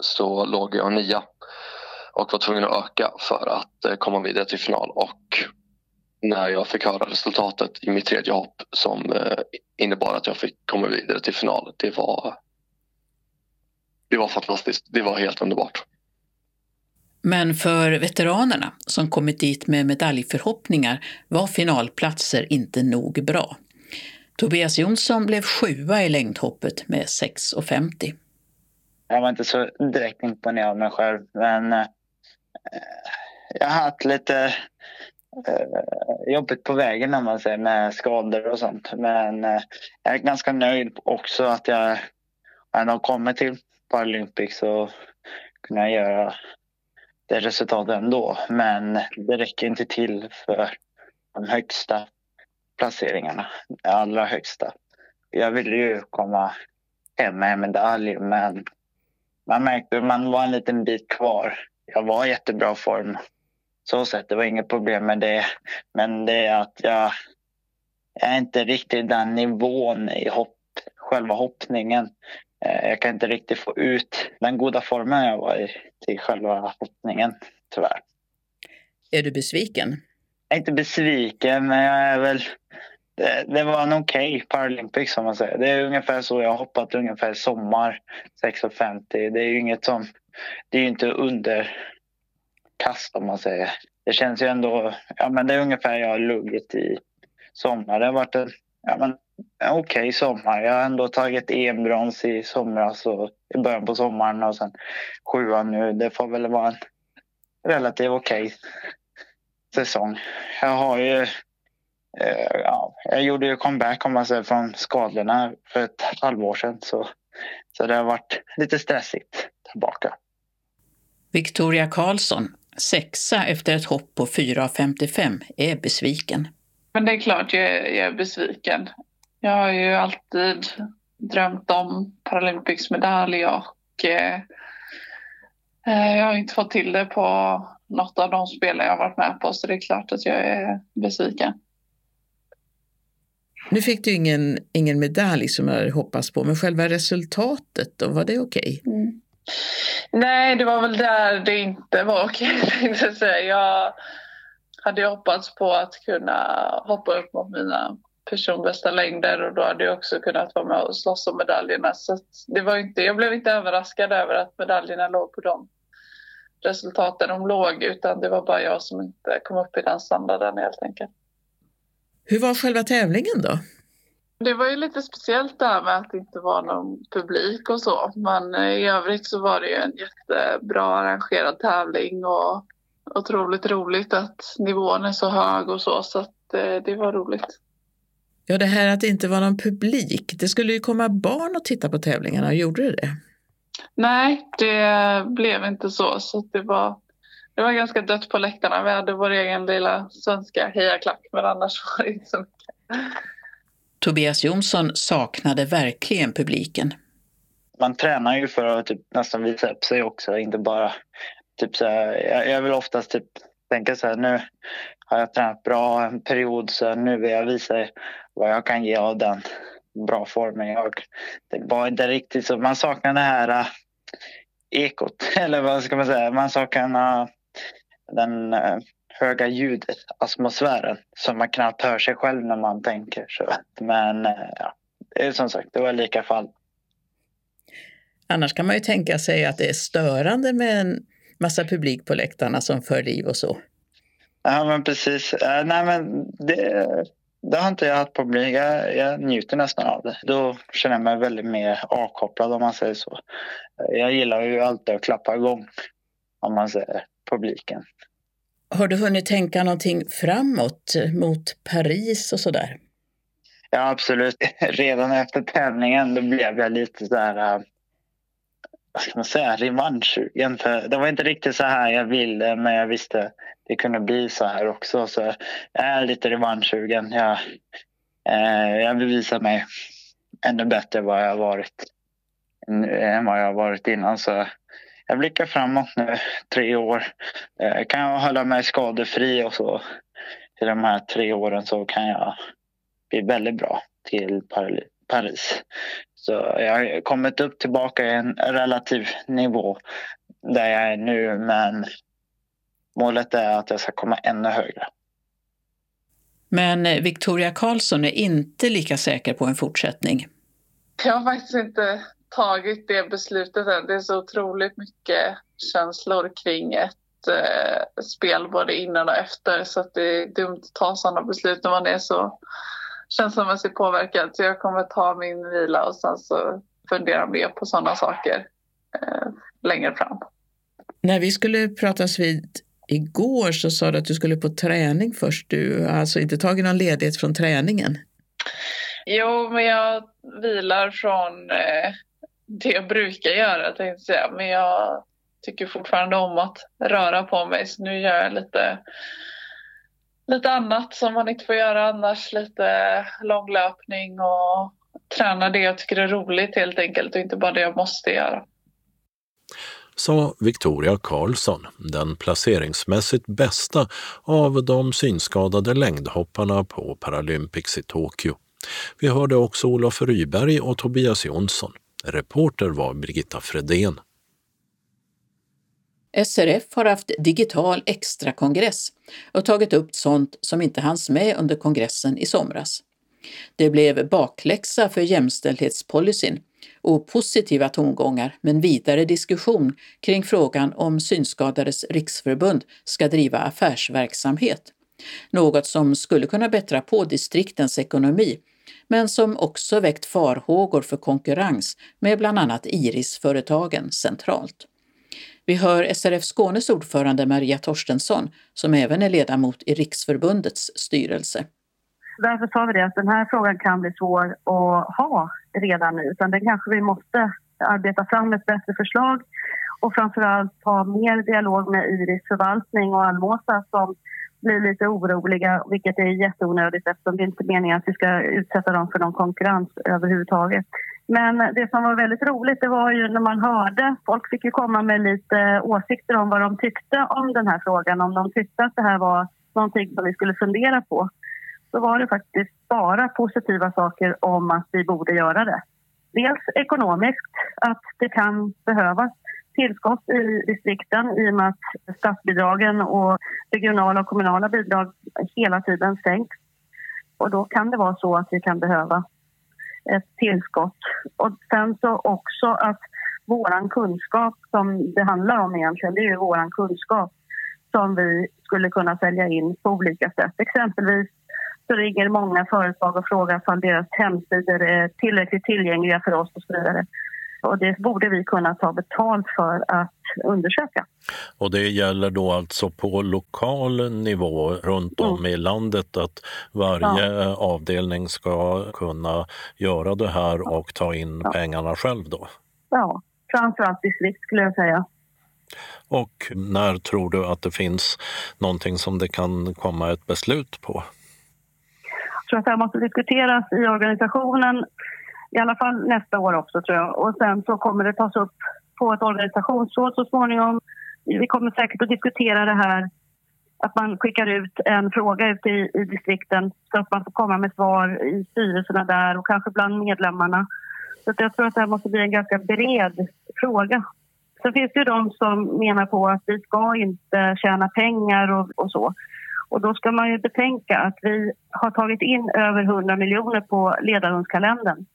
så låg jag nia och var tvungen att öka för att eh, komma vidare till final. Och när jag fick höra resultatet i mitt tredje hopp som eh, innebar att jag fick komma vidare till final, det var det var fantastiskt. Det var helt underbart. Men för veteranerna som kommit dit med medaljförhoppningar var finalplatser inte nog bra. Tobias Jonsson blev sjua i längdhoppet med 6,50. Jag var inte så direkt imponerad av mig själv, men eh, jag har haft lite eh, jobbigt på vägen om man säger, med skador och sånt. Men eh, jag är ganska nöjd också att jag ändå kommit till Paralympics och kunnat göra det resultatet ändå. Men det räcker inte till för de högsta placeringarna, de allra högsta. Jag ville ju komma hem med en medalj men man märkte att man var en liten bit kvar. Jag var i jättebra form. Så sett, det var inget problem med det. Men det är att jag, jag är inte riktigt den nivån i hopp, själva hoppningen. Eh, jag kan inte riktigt få ut den goda formen jag var i till själva hoppningen, tyvärr. Är du besviken? Jag är inte besviken, men jag är väl... Det, det var en okej okay Paralympics som man säger. Det är ungefär så jag har hoppat ungefär i sommar, 6.50. Det är ju inget som... Det är ju inte underkast om man säger. Det känns ju ändå... Ja, men det är ungefär jag har luggit i sommar. Det har varit en ja, men okej okay sommar. Jag har ändå tagit EM-brons i somras och i början på sommaren och sen sjuan nu. Det får väl vara en relativt okej okay säsong. Jag har ju... Eh, ja, jag gjorde ju comeback om man säger från skadorna för ett halvår sedan. Så, så det har varit lite stressigt tillbaka. Victoria Karlsson, sexa efter ett hopp på 4.55, är besviken. Men det är klart jag är, jag är besviken. Jag har ju alltid drömt om Paralympics-medalj och eh, eh, jag har inte fått till det på något av de spelen jag varit med på så det är klart att jag är besviken. Nu fick du ingen, ingen medalj som jag hade hoppats på, men själva resultatet då, var det okej? Okay? Mm. Nej, det var väl där det inte var okej, [LAUGHS] okay, jag hade jag hoppats på att kunna hoppa upp mot mina personbästa längder och då hade jag också kunnat vara med och slåss om medaljerna. Så det var inte, jag blev inte överraskad över att medaljerna låg på de resultaten de låg utan det var bara jag som inte kom upp i den standarden helt enkelt. Hur var själva tävlingen då? Det var ju lite speciellt det här med att det inte var någon publik och så. Men i övrigt så var det ju en jättebra arrangerad tävling och otroligt roligt att nivån är så hög och så. Så att eh, det var roligt. Ja, det här att det inte var någon publik. Det skulle ju komma barn och titta på tävlingarna. Gjorde det det? Nej, det blev inte så. så det, var, det var ganska dött på läktarna. Vi hade vår egen lilla svenska hejaklack, men annars [LAUGHS] var det inte så mycket. Tobias Jonsson saknade verkligen publiken. Man tränar ju för att typ nästan visa upp sig också, inte bara... Typ så här, jag, jag vill oftast typ tänka så här, nu har jag tränat bra en period så nu vill jag visa vad jag kan ge av den bra formen. Jag, det var inte riktigt så. Man saknar det här ekot, [LAUGHS] eller vad ska man säga? Man saknar den uh, höga ljudet, atmosfären som man knappt hör sig själv när man tänker. Så. Men ja, det är som sagt, det var lika fall. Annars kan man ju tänka sig att det är störande med en massa publik på läktarna som för liv och så. Ja, men precis. nej, men det, det har inte jag haft problem jag, jag njuter nästan av det. Då känner jag mig väldigt mer avkopplad om man säger så. Jag gillar ju alltid att klappa igång om man säger publiken. Har du hunnit tänka någonting framåt mot Paris och sådär? Ja, absolut. [LAUGHS] Redan efter tävlingen då blev jag lite så här, vad ska man säga, revanschsugen. det var inte riktigt så här jag ville, men jag visste det kunde bli så här också. Så jag är lite revanschsugen. Jag, eh, jag vill visa mig ännu bättre vad jag har varit än vad jag har varit innan. Så jag blickar framåt nu, tre år. Eh, kan jag hålla mig skadefri och så i de här tre åren så kan jag bli väldigt bra till Paris. Så jag har kommit upp tillbaka i en relativ nivå där jag är nu men målet är att jag ska komma ännu högre. Men Victoria Karlsson är inte lika säker på en fortsättning. Jag har faktiskt inte tagit det beslutet än. Det är så otroligt mycket känslor kring ett eh, spel både innan och efter så att det är dumt att ta sådana beslut när man är så känslomässigt påverkad. Så jag kommer ta min vila och sen så fundera mer på sådana saker eh, längre fram. När vi skulle pratas vid igår så sa du att du skulle på träning först. Du har alltså inte tagit någon ledighet från träningen? Jo, men jag vilar från eh, det jag brukar göra tänkte jag säga. Men jag tycker fortfarande om att röra på mig så nu gör jag lite, lite annat som man inte får göra annars. Lite långlöpning och träna det jag tycker är roligt helt enkelt och inte bara det jag måste göra. Sa Victoria Karlsson, den placeringsmässigt bästa av de synskadade längdhopparna på Paralympics i Tokyo. Vi hörde också Olof Ryberg och Tobias Jonsson. Reporter var Birgitta Fredén. SRF har haft digital extrakongress och tagit upp sånt som inte hanns med under kongressen i somras. Det blev bakläxa för jämställdhetspolicyn och positiva tongångar men vidare diskussion kring frågan om Synskadades riksförbund ska driva affärsverksamhet. Något som skulle kunna bättra på distriktens ekonomi men som också väckt farhågor för konkurrens med bland annat Iris-företagen centralt. Vi hör SRF Skånes ordförande Maria Torstensson som även är ledamot i Riksförbundets styrelse. Därför sa vi det att den här frågan kan bli svår att ha redan nu utan den kanske vi måste arbeta fram ett bättre förslag och framförallt ha mer dialog med Iris förvaltning och Almåsa som blir lite oroliga, vilket är jätteonödigt eftersom det inte är meningen att vi ska utsätta dem för någon konkurrens överhuvudtaget. Men det som var väldigt roligt det var ju när man hörde, folk fick ju komma med lite åsikter om vad de tyckte om den här frågan, om de tyckte att det här var någonting som vi skulle fundera på. Så var det faktiskt bara positiva saker om att vi borde göra det. Dels ekonomiskt, att det kan behövas tillskott i distrikten i och med att statsbidragen och regionala och kommunala bidrag hela tiden sänks. Och då kan det vara så att vi kan behöva ett tillskott. Och sen så också att vår kunskap som det handlar om egentligen, det är ju vår kunskap som vi skulle kunna sälja in på olika sätt. Exempelvis så ringer många företag och frågar om deras hemsidor är tillräckligt tillgängliga för oss och så vidare. Och det borde vi kunna ta betalt för att undersöka. Och det gäller då alltså på lokal nivå runt om mm. i landet att varje ja. avdelning ska kunna göra det här och ta in ja. pengarna själv då? Ja, framförallt distrikt skulle jag säga. Och när tror du att det finns någonting som det kan komma ett beslut på? Jag tror att det här måste diskuteras i organisationen i alla fall nästa år också tror jag. Och sen så kommer det tas upp på ett organisationsråd så småningom. Vi kommer säkert att diskutera det här att man skickar ut en fråga ut i, i distrikten så att man får komma med svar i styrelserna där och kanske bland medlemmarna. Så jag tror att det här måste bli en ganska bred fråga. Sen finns det ju de som menar på att vi ska inte tjäna pengar och, och så. Och då ska man ju betänka att vi har tagit in över 100 miljoner på ledarhundskalendern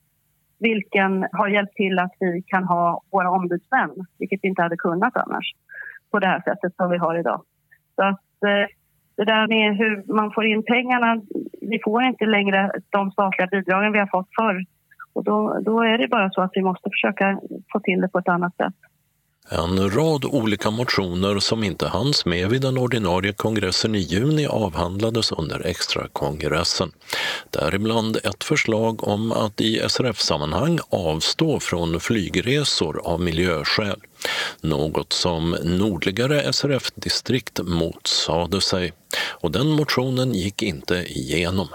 vilken har hjälpt till att vi kan ha våra ombudsmän, vilket vi inte hade kunnat annars, på det här sättet som vi har idag. Så att eh, det där med hur man får in pengarna, vi får inte längre de statliga bidragen vi har fått förr. Och då, då är det bara så att vi måste försöka få till det på ett annat sätt. En rad olika motioner som inte hanns med vid den ordinarie kongressen i juni avhandlades under extrakongressen. Däribland ett förslag om att i SRF-sammanhang avstå från flygresor av miljöskäl. Något som nordligare SRF-distrikt motsade sig och den motionen gick inte igenom.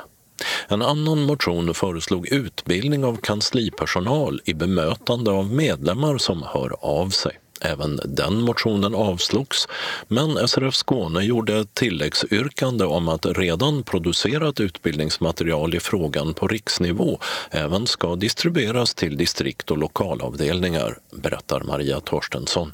En annan motion föreslog utbildning av kanslipersonal i bemötande av medlemmar som hör av sig. Även den motionen avslogs, men SRF Skåne gjorde ett tilläggsyrkande om att redan producerat utbildningsmaterial i frågan på riksnivå även ska distribueras till distrikt och lokalavdelningar, berättar Maria Torstensson.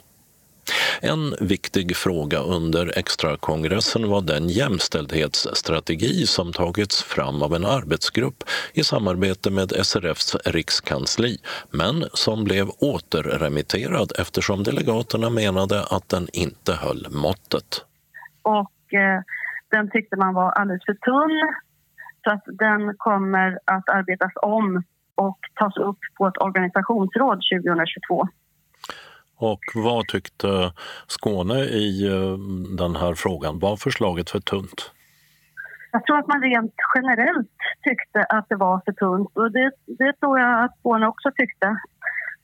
En viktig fråga under extrakongressen var den jämställdhetsstrategi som tagits fram av en arbetsgrupp i samarbete med SRFs rikskansli, men som blev återremitterad eftersom delegaterna menade att den inte höll måttet. Och eh, den tyckte man var alldeles för tunn så att den kommer att arbetas om och tas upp på ett organisationsråd 2022. Och vad tyckte Skåne i eh, den här frågan? Var förslaget för tunt? Jag tror att man rent generellt tyckte att det var för tunt och det, det tror jag att Skåne också tyckte.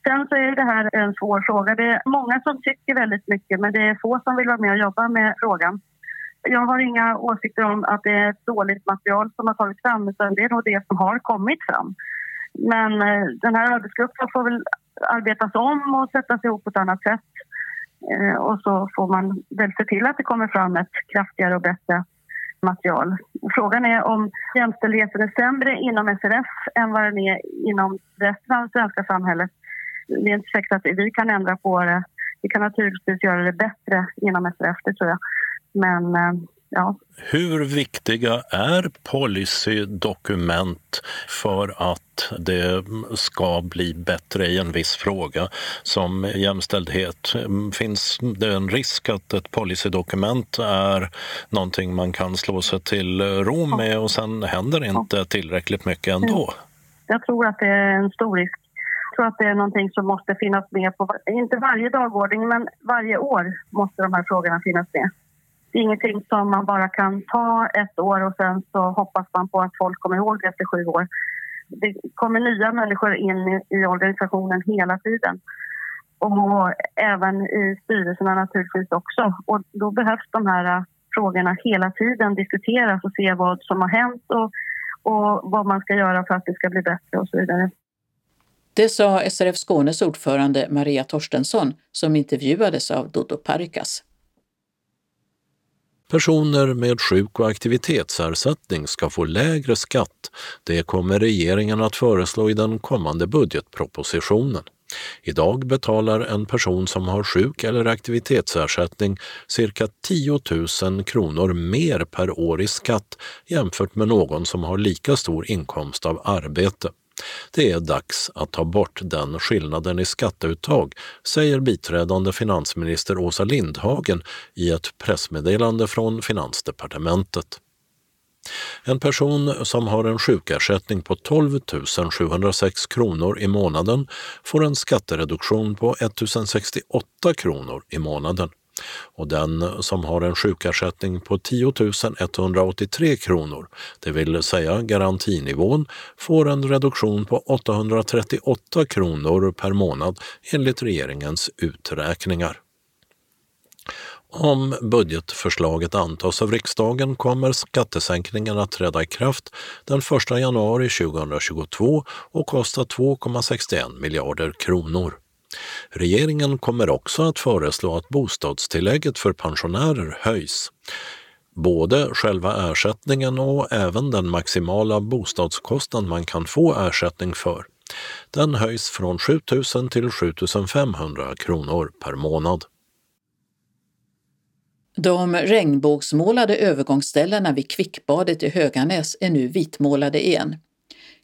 Sen så är det här en svår fråga. Det är många som tycker väldigt mycket men det är få som vill vara med och jobba med frågan. Jag har inga åsikter om att det är ett dåligt material som har tagits fram utan det är nog det som har kommit fram. Men eh, den här arbetsgruppen får väl arbetas om och sättas ihop på ett annat sätt. Eh, och så får man väl se till att det kommer fram ett kraftigare och bättre material. Frågan är om jämställdheten är sämre inom SRF än vad den är inom resten av det svenska samhället. Det är inte säkert att vi kan ändra på det. Vi kan naturligtvis göra det bättre inom SRF, det tror jag. Men eh, ja. Hur viktiga är policydokument för att det ska bli bättre i en viss fråga som jämställdhet? Finns det en risk att ett policydokument är någonting man kan slå sig till ro med och sen händer inte tillräckligt mycket ändå? Jag tror att det är en stor risk. Jag tror att det är någonting som måste finnas med på, inte varje dagordning, men varje år måste de här frågorna finnas med det är ingenting som man bara kan ta ett år och sen så hoppas man på att folk kommer ihåg det efter sju år. Det kommer nya människor in i, i organisationen hela tiden. Och även i styrelserna naturligtvis också. Och då behövs de här äh, frågorna hela tiden diskuteras och se vad som har hänt och, och vad man ska göra för att det ska bli bättre och så vidare. Det sa SRF Skånes ordförande Maria Torstensson som intervjuades av Dodo Parikas. Personer med sjuk och aktivitetsersättning ska få lägre skatt. Det kommer regeringen att föreslå i den kommande budgetpropositionen. Idag betalar en person som har sjuk eller aktivitetsersättning cirka 10 000 kronor mer per år i skatt jämfört med någon som har lika stor inkomst av arbete. Det är dags att ta bort den skillnaden i skatteuttag, säger biträdande finansminister Åsa Lindhagen i ett pressmeddelande från Finansdepartementet. En person som har en sjukersättning på 12 706 kronor i månaden får en skattereduktion på 1 068 kronor i månaden och den som har en sjukersättning på 10 183 kronor, det vill säga garantinivån, får en reduktion på 838 kronor per månad enligt regeringens uträkningar. Om budgetförslaget antas av riksdagen kommer skattesänkningen att träda i kraft den 1 januari 2022 och kosta 2,61 miljarder kronor. Regeringen kommer också att föreslå att bostadstillägget för pensionärer höjs. Både själva ersättningen och även den maximala bostadskostnad man kan få ersättning för. Den höjs från 7 000 till 7 500 kronor per månad. De regnbågsmålade övergångsställena vid Kvickbadet i Höganäs är nu vitmålade igen.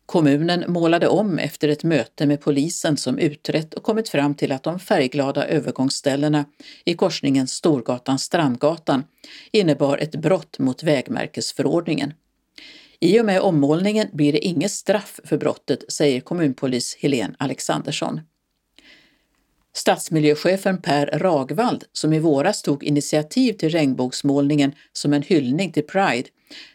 Kommunen målade om efter ett möte med polisen som utrett och kommit fram till att de färgglada övergångsställena i korsningen Storgatan-Strandgatan innebar ett brott mot vägmärkesförordningen. I och med ommålningen blir det inget straff för brottet, säger kommunpolis Helene Alexandersson. Stadsmiljöchefen Per Ragvald, som i våras tog initiativ till regnbågsmålningen som en hyllning till Pride,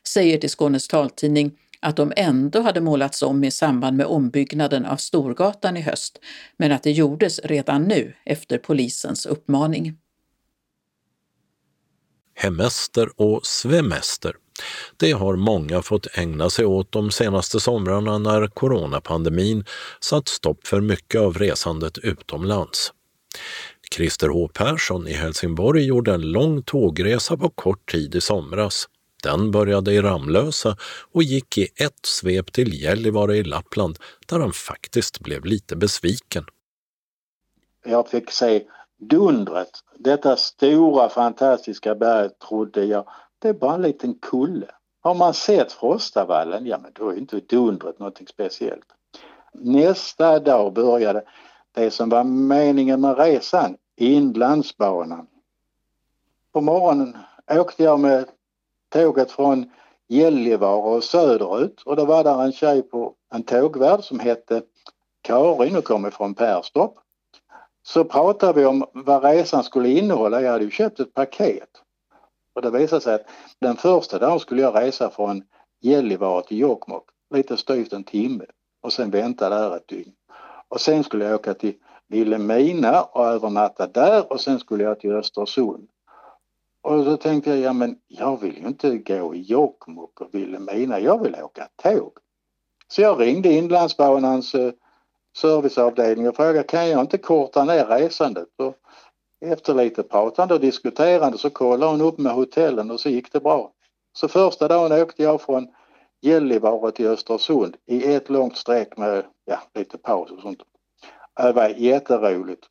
säger till Skånes taltidning att de ändå hade målats om i samband med ombyggnaden av Storgatan i höst, men att det gjordes redan nu efter polisens uppmaning. Hemester och svemester. Det har många fått ägna sig åt de senaste somrarna när coronapandemin satt stopp för mycket av resandet utomlands. Christer H Persson i Helsingborg gjorde en lång tågresa på kort tid i somras. Den började i Ramlösa och gick i ett svep till Gällivare i Lappland där han faktiskt blev lite besviken. Jag fick se dundret, detta stora fantastiska berg trodde jag, det är bara en liten kulle. Har man sett Frostavallen, ja men då är inte dundret någonting speciellt. Nästa dag började det som var meningen med resan, Inlandsbanan. På morgonen åkte jag med tåget från Gällivare och söderut och då var där en tjej på en tågvärd som hette Karin och kom ifrån Perstorp. Så pratade vi om vad resan skulle innehålla. Jag hade ju köpt ett paket. Och det visade sig att den första dagen skulle jag resa från Gällivare till Jokkmokk, lite styvt en timme och sen vänta där ett dygn. Och sen skulle jag åka till Vilhelmina och övernatta där och sen skulle jag till Östersund. Och då tänkte jag, ja men jag vill ju inte gå i Jokkmokk och Vilhelmina, jag vill åka tåg. Så jag ringde Inlandsbanans eh, serviceavdelning och frågade, kan jag inte korta ner resandet? Och efter lite pratande och diskuterande så kollade hon upp med hotellen och så gick det bra. Så första dagen åkte jag från Gällivare till Östersund i ett långt streck med ja, lite paus och sånt. Det var jätteroligt.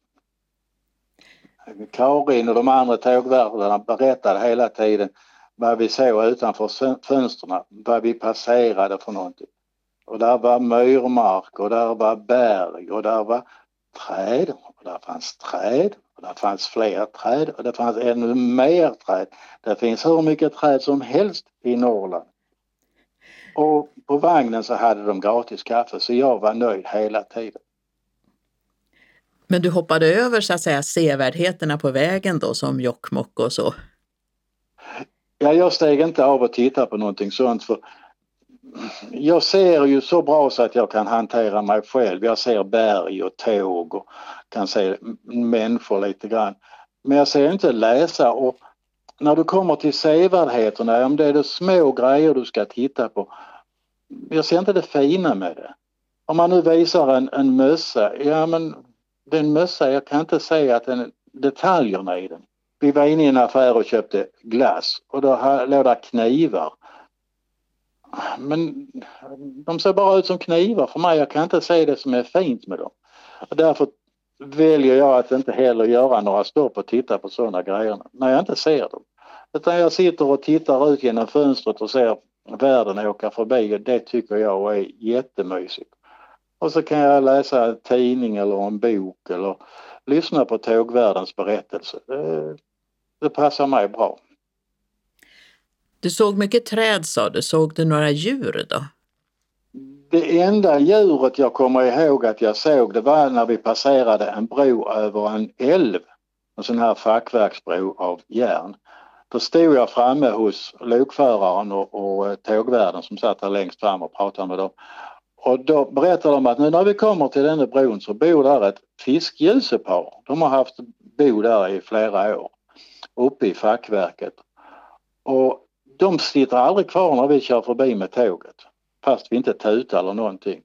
Karin och de andra tågvärdarna berättade hela tiden vad vi såg utanför fönstren, vad vi passerade för någonting. Och där var myrmark och där var berg och där var träd och där fanns träd och där fanns fler träd och det fanns ännu mer träd. Det finns hur mycket träd som helst i Norrland. Och på vagnen så hade de gratis kaffe så jag var nöjd hela tiden. Men du hoppade över så att säga sevärdheterna på vägen då som Jokkmokk och så? Ja, jag steg inte av och tittade på någonting sånt för jag ser ju så bra så att jag kan hantera mig själv. Jag ser berg och tåg och kan se människor lite grann. Men jag ser inte läsa och när du kommer till sevärdheterna, om det är det små grejer du ska titta på. Jag ser inte det fina med det. Om man nu visar en, en mössa, ja men det är en mössa, jag kan inte säga att den, detaljerna i den. Vi var inne i en affär och köpte glass och då låg där knivar. Men de ser bara ut som knivar för mig. Jag kan inte se det som är fint med dem. Och därför väljer jag att inte heller göra några stopp och titta på sådana grejer när jag inte ser dem. Utan jag sitter och tittar ut genom fönstret och ser världen åka förbi och det tycker jag är jättemysigt. Och så kan jag läsa en tidning eller en bok eller lyssna på tågvärdens berättelse. Det, det passar mig bra. Du såg mycket träd sa du. Såg du några djur då? Det enda djuret jag kommer ihåg att jag såg det var när vi passerade en bro över en älv. En sån här fackverksbro av järn. Då stod jag framme hos lokföraren och, och tågvärden som satt där längst fram och pratade med dem. Och då berättade de att nu när vi kommer till den bron så bor där ett fiskgjusepar. De har haft bo där i flera år uppe i fackverket. Och de sitter aldrig kvar när vi kör förbi med tåget fast vi inte tutar eller någonting.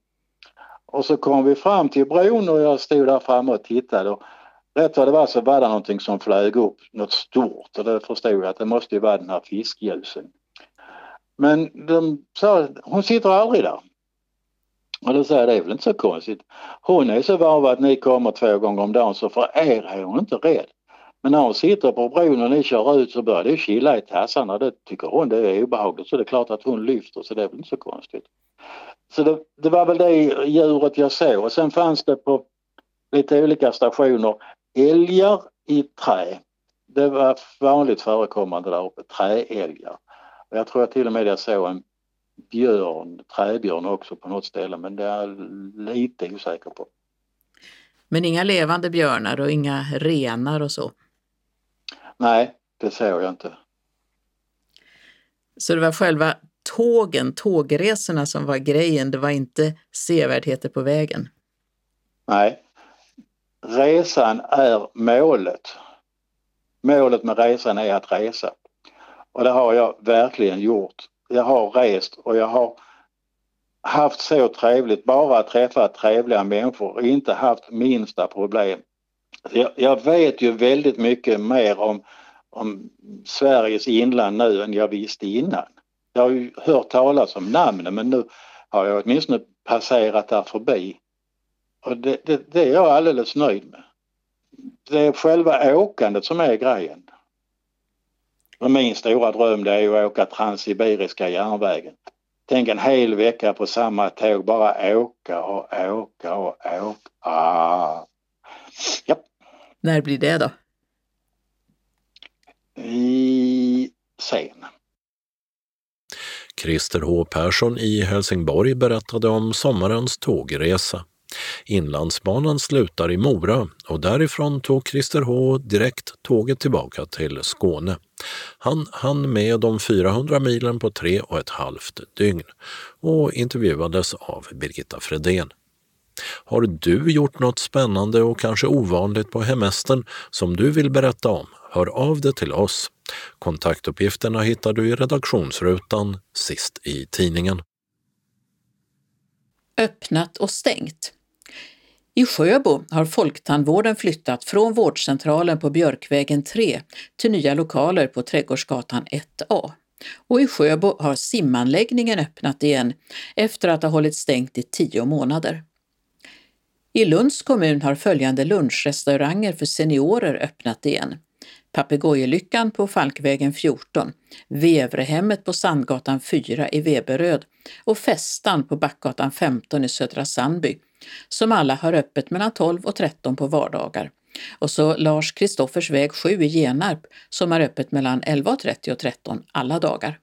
Och så kom vi fram till bron och jag stod där framme och tittade och rätt vad det var så var det någonting som flög upp, något stort och då förstod jag att det måste ju vara den här fiskljusen. Men de sa, hon sitter aldrig där. Och då säger jag, det är väl inte så konstigt. Hon är så van att ni kommer två gånger om dagen så för er är hon inte rädd. Men när hon sitter på bron och ni kör ut så börjar det chilla i tassarna. Det tycker hon det är obehagligt så det är klart att hon lyfter så det är väl inte så konstigt. Så det, det var väl det djuret jag såg och sen fanns det på lite olika stationer älgar i trä. Det var vanligt förekommande där uppe, träälgar. Och jag tror jag till och med jag såg en björn, träbjörn också på något ställe men det är jag lite osäker på. Men inga levande björnar och inga renar och så? Nej, det såg jag inte. Så det var själva tågen, tågresorna som var grejen, det var inte sevärdheter på vägen? Nej. Resan är målet. Målet med resan är att resa. Och det har jag verkligen gjort. Jag har rest och jag har haft så trevligt, bara träffat trevliga människor och inte haft minsta problem. Jag, jag, vet ju väldigt mycket mer om, om Sveriges inland nu än jag visste innan. Jag har ju hört talas om namnen men nu har jag åtminstone passerat där förbi. Och det, det, det är jag alldeles nöjd med. det är själva åkandet som är grejen. Och min stora dröm det är ju att åka Transsibiriska järnvägen. Tänk en hel vecka på samma tåg, bara åka och åka och åka. Ah. Ja. När blir det då? I sen. Christer H Persson i Helsingborg berättade om sommarens tågresa. Inlandsbanan slutar i Mora och därifrån tog Christer H direkt tåget tillbaka till Skåne. Han hann med de 400 milen på tre och ett halvt dygn och intervjuades av Birgitta Fredén. Har du gjort något spännande och kanske ovanligt på hemestern som du vill berätta om? Hör av dig till oss. Kontaktuppgifterna hittar du i redaktionsrutan sist i tidningen. Öppnat och stängt. I Sjöbo har Folktandvården flyttat från vårdcentralen på Björkvägen 3 till nya lokaler på Trädgårdsgatan 1A. Och i Sjöbo har simanläggningen öppnat igen efter att ha hållit stängt i tio månader. I Lunds kommun har följande lunchrestauranger för seniorer öppnat igen. Papegojelyckan på Falkvägen 14, Vevrehemmet på Sandgatan 4 i Veberöd och Festan på Backgatan 15 i Södra Sandby, som alla har öppet mellan 12 och 13 på vardagar. Och så Lars Kristoffers väg 7 i Genarp som har öppet mellan 11.30 och 13 alla dagar.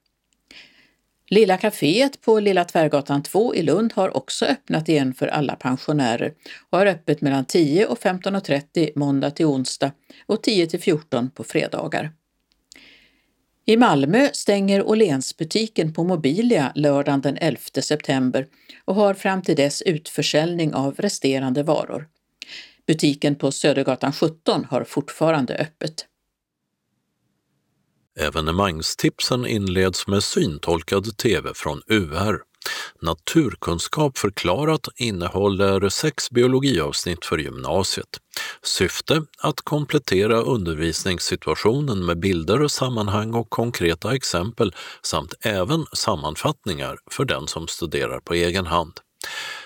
Lilla kaféet på Lilla Tvärgatan 2 i Lund har också öppnat igen för alla pensionärer och har öppet mellan 10 och 15.30 måndag till onsdag och 10 till 14 på fredagar. I Malmö stänger Åhlénsbutiken på Mobilia lördagen den 11 september och har fram till dess utförsäljning av resterande varor. Butiken på Södergatan 17 har fortfarande öppet. Evenemangstipsen inleds med syntolkad TV från UR. Naturkunskap förklarat innehåller sex biologiavsnitt för gymnasiet. Syfte att komplettera undervisningssituationen med bilder, sammanhang och konkreta exempel samt även sammanfattningar för den som studerar på egen hand.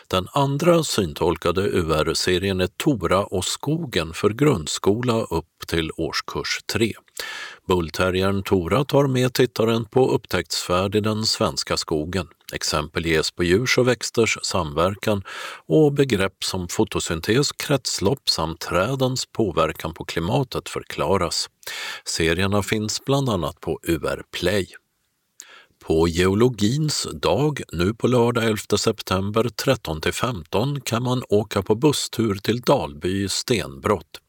Den andra syntolkade UR-serien är Tora och skogen för grundskola upp till årskurs 3. Bullterriern Tora tar med tittaren på upptäcktsfärd i den svenska skogen. Exempel ges på djurs och växters samverkan och begrepp som fotosyntes, kretslopp samt trädens påverkan på klimatet förklaras. Serierna finns bland annat på UR Play. På geologins dag, nu på lördag 11 september 13 15 kan man åka på busstur till Dalby stenbrott.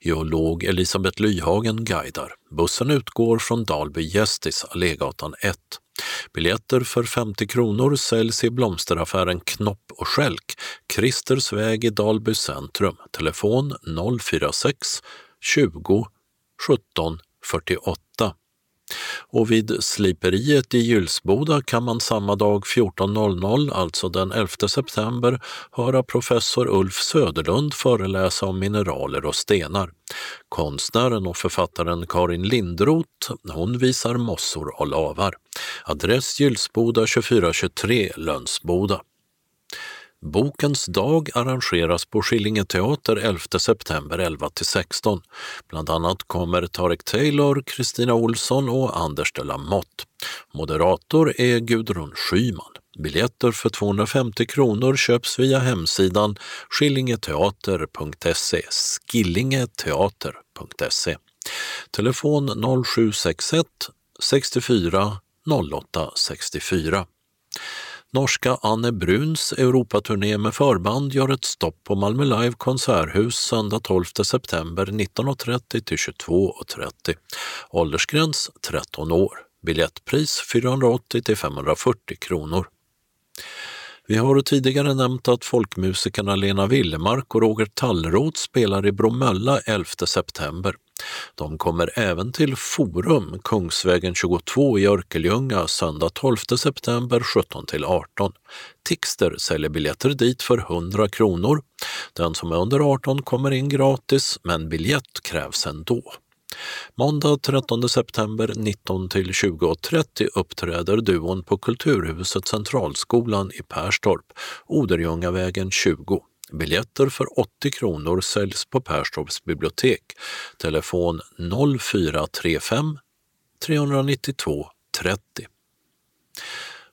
Geolog Elisabeth Lyhagen guidar. Bussen utgår från Dalby Gästis, Allégatan 1. Biljetter för 50 kronor säljs i blomsteraffären Knopp och Skälk, Kristersväg i Dalby centrum. Telefon 046 20 17 48. Och vid sliperiet i Gylsboda kan man samma dag 14.00, alltså den 11 september, höra professor Ulf Söderlund föreläsa om mineraler och stenar. Konstnären och författaren Karin Lindroth, hon visar mossor och lavar. Adress Gylsboda 2423 Lönsboda. Bokens dag arrangeras på Skillinge teater 11 september 11 16. Bland annat kommer Tarek Taylor, Kristina Olsson och Anders de la Motte. Moderator är Gudrun Schyman. Biljetter för 250 kronor köps via hemsidan skillingeteater.se, skillingeteater.se. Telefon 0761 64 08 64. Norska Anne Bruns Europaturné med förband gör ett stopp på Malmö Live konserthus söndag 12 september 19.30 till 22.30. Åldersgräns 13 år. Biljettpris 480 till 540 kronor. Vi har tidigare nämnt att folkmusikerna Lena Willemark och Roger Tallroth spelar i Bromölla 11 september. De kommer även till Forum, Kungsvägen 22 i Örkelljunga söndag 12 september 17 till 18. Tixter säljer biljetter dit för 100 kronor. Den som är under 18 kommer in gratis, men biljett krävs ändå. Måndag 13 september 19 till 20.30 uppträder duon på Kulturhuset Centralskolan i Perstorp, Oderljungavägen 20. Biljetter för 80 kronor säljs på Perstorps bibliotek. Telefon 0435 392 30.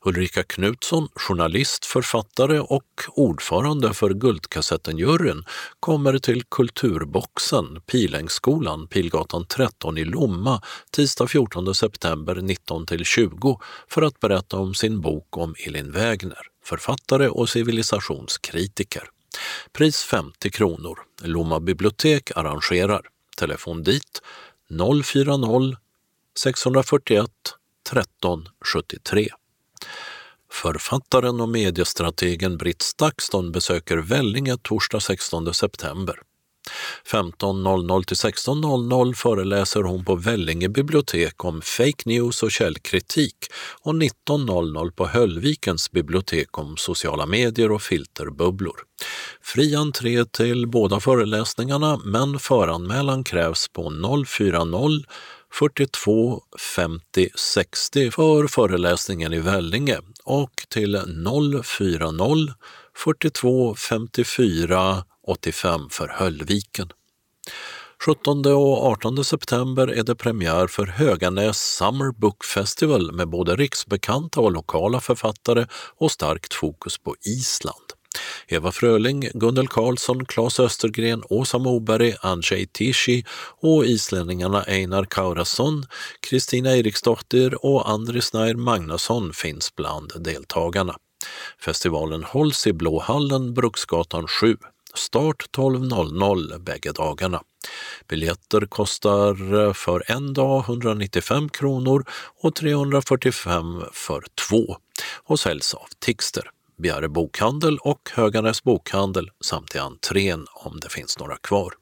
Ulrika Knutsson, journalist, författare och ordförande för Guldkassetten-juryn, kommer till Kulturboxen, Pilängsskolan, Pilgatan 13 i Lomma, tisdag 14 september 19-20 för att berätta om sin bok om Elin Wägner, författare och civilisationskritiker. Pris 50 kronor. Lomma bibliotek arrangerar. Telefon dit 040 641 13 73. Författaren och mediestrategen Britt Stakston besöker Vellinge torsdag 16 september. 15.00 till 16.00 föreläser hon på Vellinge bibliotek om fake news och källkritik och 19.00 på Höllvikens bibliotek om sociala medier och filterbubblor. Fri entré till båda föreläsningarna men föranmälan krävs på 040 42 50 60 för föreläsningen i Vellinge och till 040 42 54 85 för Höllviken. 17 och 18 september är det premiär för Höganäs Summer Book Festival med både riksbekanta och lokala författare och starkt fokus på Island. Eva Fröling, Gunnel Karlsson, Claes Östergren, Åsa Moberg, Andrzej Tishi och islänningarna Einar Kaurasson, Kristina Eriksdotter och Andris Nair Magnusson finns bland deltagarna. Festivalen hålls i Blåhallen, Bruksgatan 7. Start 12.00 bägge dagarna. Biljetter kostar eh, för en dag 195 kronor och 345 för två och säljs av Tixter. Bjäre bokhandel och Höganäs bokhandel samt i entrén om det finns några kvar.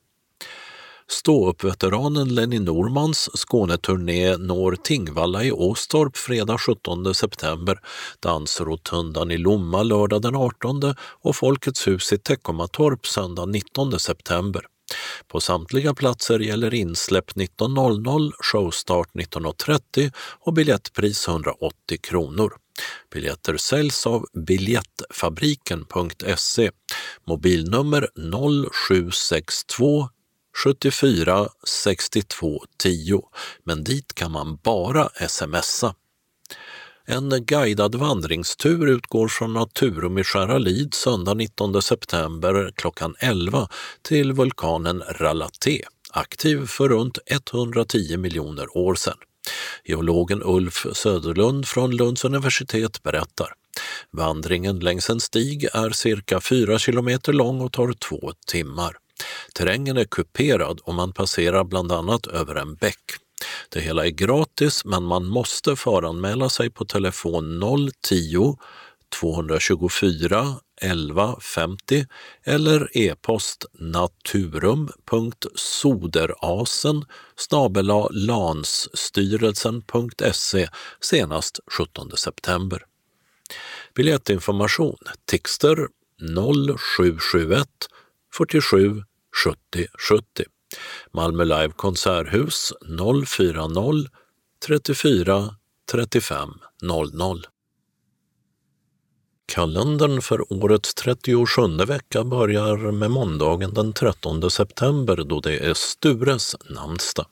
Ståuppveteranen Lenny Normans Skåneturné når Tingvalla i Åstorp fredag 17 september, Dansrotundan i Lomma lördag den 18 och Folkets hus i Teckomatorp söndag 19 september. På samtliga platser gäller insläpp 19.00, showstart 19.30 och biljettpris 180 kronor. Biljetter säljs av biljettfabriken.se. Mobilnummer 0762 74 62 10, men dit kan man bara smsa. En guidad vandringstur utgår från Naturum i Skäralid söndag 19 september klockan 11 till vulkanen Ralaté, aktiv för runt 110 miljoner år sedan. Geologen Ulf Söderlund från Lunds universitet berättar. Vandringen längs en stig är cirka 4 kilometer lång och tar två timmar. Terrängen är kuperad och man passerar bland annat över en bäck. Det hela är gratis men man måste föranmäla sig på telefon 010 224 1150 eller e-post naturum.soderasen lansstyrelsen.se senast 17 september. Biljettinformation Tixter 0771 47 70 70. Malmö Live Konserthus 040 34 35 00. Kalendern för årets 37 vecka börjar med måndagen den 13 september då det är Stures namnsdag.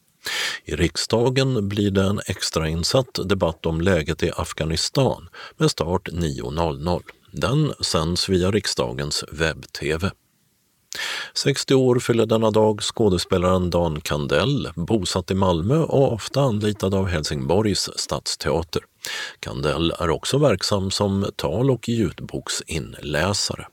I riksdagen blir det en extrainsatt debatt om läget i Afghanistan med start 9.00. Den sänds via riksdagens webb-tv. 60 år fyller denna dag skådespelaren Dan Kandell, bosatt i Malmö och ofta anlitad av Helsingborgs stadsteater. Kandell är också verksam som tal och ljudboksinläsare.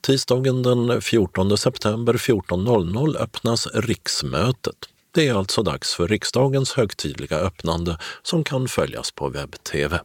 Tisdagen den 14 september 14.00 öppnas riksmötet. Det är alltså dags för riksdagens högtidliga öppnande som kan följas på webb-tv.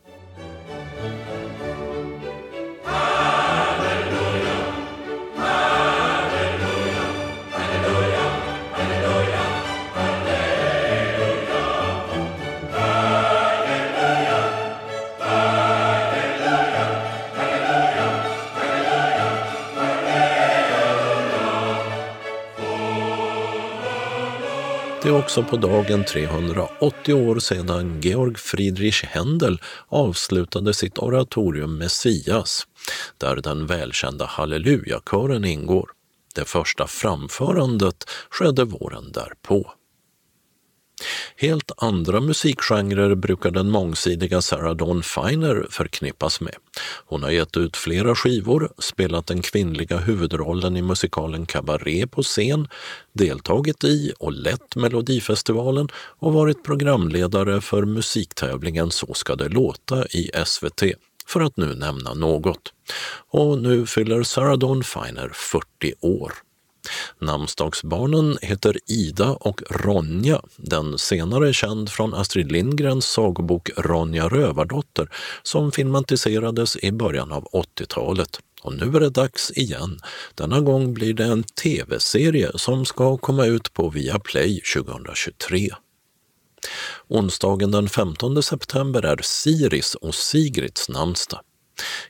Det är också på dagen 380 år sedan Georg Friedrich Händel avslutade sitt oratorium Messias, där den välkända hallelujakören ingår. Det första framförandet skedde våren därpå. Helt andra musikgenrer brukar den mångsidiga Sarah Dawn Finer förknippas med. Hon har gett ut flera skivor, spelat den kvinnliga huvudrollen i musikalen Cabaret på scen, deltagit i och lett Melodifestivalen och varit programledare för musiktävlingen Så ska det låta i SVT för att nu nämna något. Och nu fyller Sarah Dawn Finer 40 år. Namnsdagsbarnen heter Ida och Ronja, den senare känd från Astrid Lindgrens sagobok Ronja Rövardotter som filmatiserades i början av 80-talet. Och nu är det dags igen. Denna gång blir det en tv-serie som ska komma ut på Viaplay 2023. Onsdagen den 15 september är Siris och Sigrids namnsdag.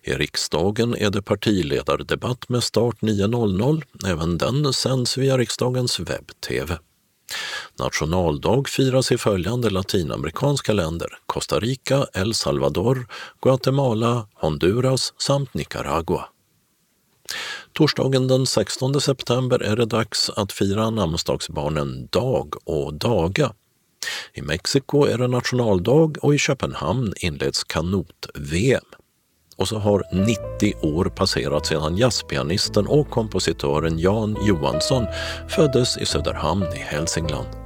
I riksdagen är det partiledardebatt med start 9.00. Även den sänds via riksdagens webb-tv. Nationaldag firas i följande latinamerikanska länder Costa Rica, El Salvador, Guatemala, Honduras samt Nicaragua. Torsdagen den 16 september är det dags att fira namnsdagsbarnen Dag och Daga. I Mexiko är det nationaldag och i Köpenhamn inleds kanot-VM. Och så har 90 år passerat sedan jazzpianisten och kompositören Jan Johansson föddes i Söderhamn i Hälsingland.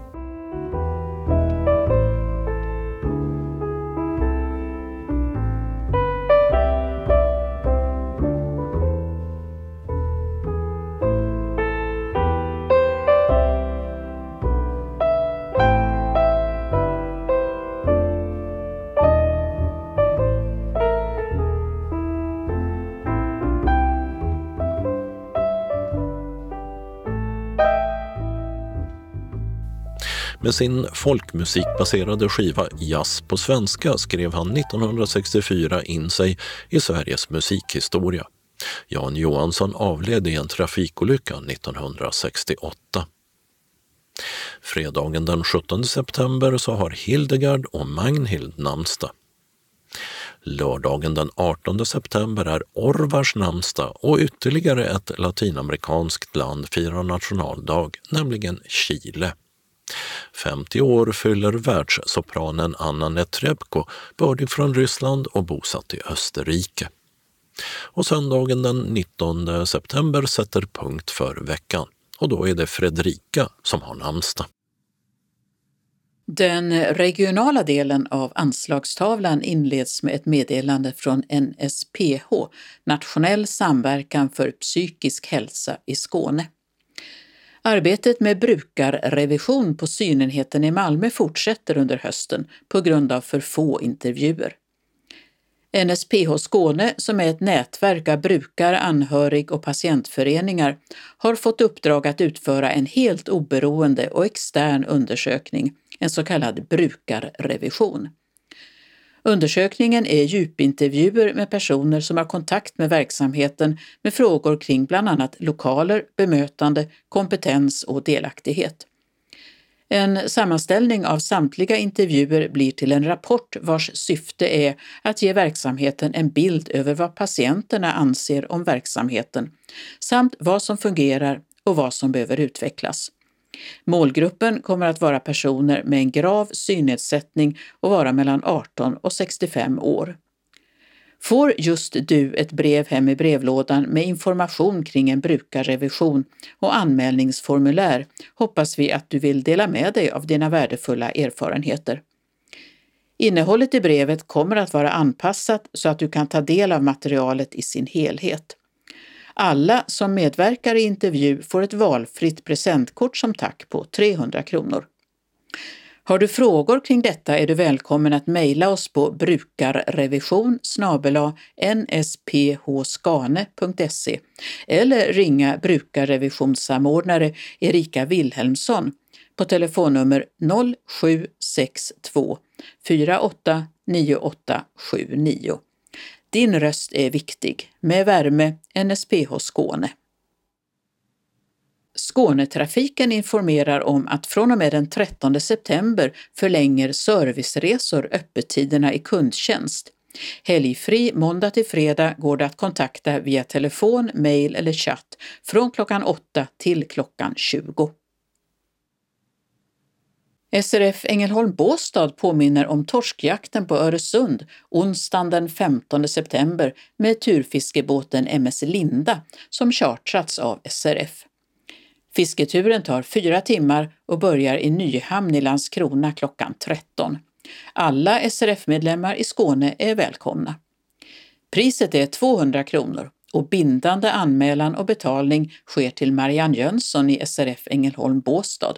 Med sin folkmusikbaserade skiva Jazz på svenska skrev han 1964 in sig i Sveriges musikhistoria. Jan Johansson avled i en trafikolycka 1968. Fredagen den 17 september så har Hildegard och Magnhild namnsdag. Lördagen den 18 september är Orvars namnsdag och ytterligare ett latinamerikanskt land firar nationaldag, nämligen Chile. 50 år fyller världssopranen Anna Netrebko, bördig från Ryssland och bosatt i Österrike. Och söndagen den 19 september sätter punkt för veckan och då är det Fredrika som har namnsdag. Den regionala delen av anslagstavlan inleds med ett meddelande från NSPH, Nationell samverkan för psykisk hälsa i Skåne. Arbetet med brukarrevision på synenheten i Malmö fortsätter under hösten på grund av för få intervjuer. NSPH Skåne, som är ett nätverk av brukar-, anhörig och patientföreningar, har fått uppdrag att utföra en helt oberoende och extern undersökning, en så kallad brukarrevision. Undersökningen är djupintervjuer med personer som har kontakt med verksamheten med frågor kring bland annat lokaler, bemötande, kompetens och delaktighet. En sammanställning av samtliga intervjuer blir till en rapport vars syfte är att ge verksamheten en bild över vad patienterna anser om verksamheten samt vad som fungerar och vad som behöver utvecklas. Målgruppen kommer att vara personer med en grav synnedsättning och vara mellan 18 och 65 år. Får just du ett brev hem i brevlådan med information kring en brukarrevision och anmälningsformulär hoppas vi att du vill dela med dig av dina värdefulla erfarenheter. Innehållet i brevet kommer att vara anpassat så att du kan ta del av materialet i sin helhet. Alla som medverkar i intervju får ett valfritt presentkort som tack på 300 kronor. Har du frågor kring detta är du välkommen att mejla oss på brukarrevision nsphskane.se eller ringa brukarrevisionssamordnare Erika Wilhelmsson på telefonnummer 0762 489879. Din röst är viktig. Med värme, NSPH Skåne. Skånetrafiken informerar om att från och med den 13 september förlänger serviceresor öppettiderna i kundtjänst. Helgfri måndag till fredag går det att kontakta via telefon, mejl eller chatt från klockan 8 till klockan 20. SRF Ängelholm Båstad påminner om torskjakten på Öresund onsdagen den 15 september med turfiskebåten MS Linda som chartrats av SRF. Fisketuren tar fyra timmar och börjar i Nyhamn i Landskrona klockan 13. Alla SRF-medlemmar i Skåne är välkomna. Priset är 200 kronor och bindande anmälan och betalning sker till Marianne Jönsson i SRF Ängelholm Båstad.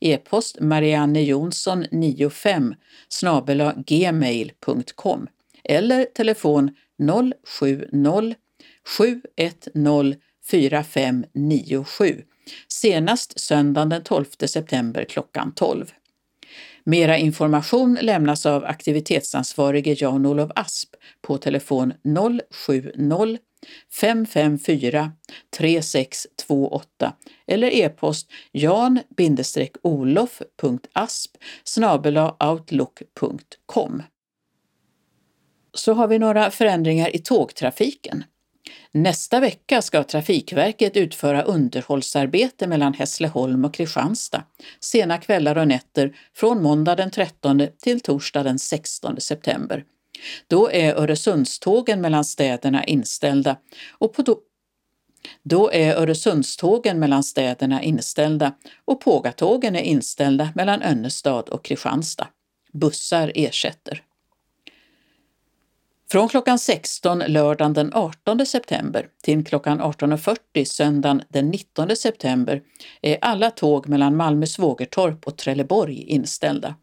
E-post Marianne Jonsson 95 snabela gmail.com eller telefon 070 710 4597 senast söndagen den 12 september klockan 12. Mera information lämnas av aktivitetsansvarige Jan-Olof Asp på telefon 070 554 3628 eller e-post jan-olof.asp outlook.com. Så har vi några förändringar i tågtrafiken. Nästa vecka ska Trafikverket utföra underhållsarbete mellan Hässleholm och Kristianstad sena kvällar och nätter från måndag den 13 till torsdag den 16 september. Då är Öresundstågen mellan städerna inställda och på då, då är Öresundstågen mellan städerna inställda och Pågatågen är inställda mellan Önnestad och Kristianstad. Bussar ersätter. Från klockan 16 lördagen den 18 september till klockan 18.40 söndagen den 19 september är alla tåg mellan Malmö Svågertorp och Trelleborg inställda.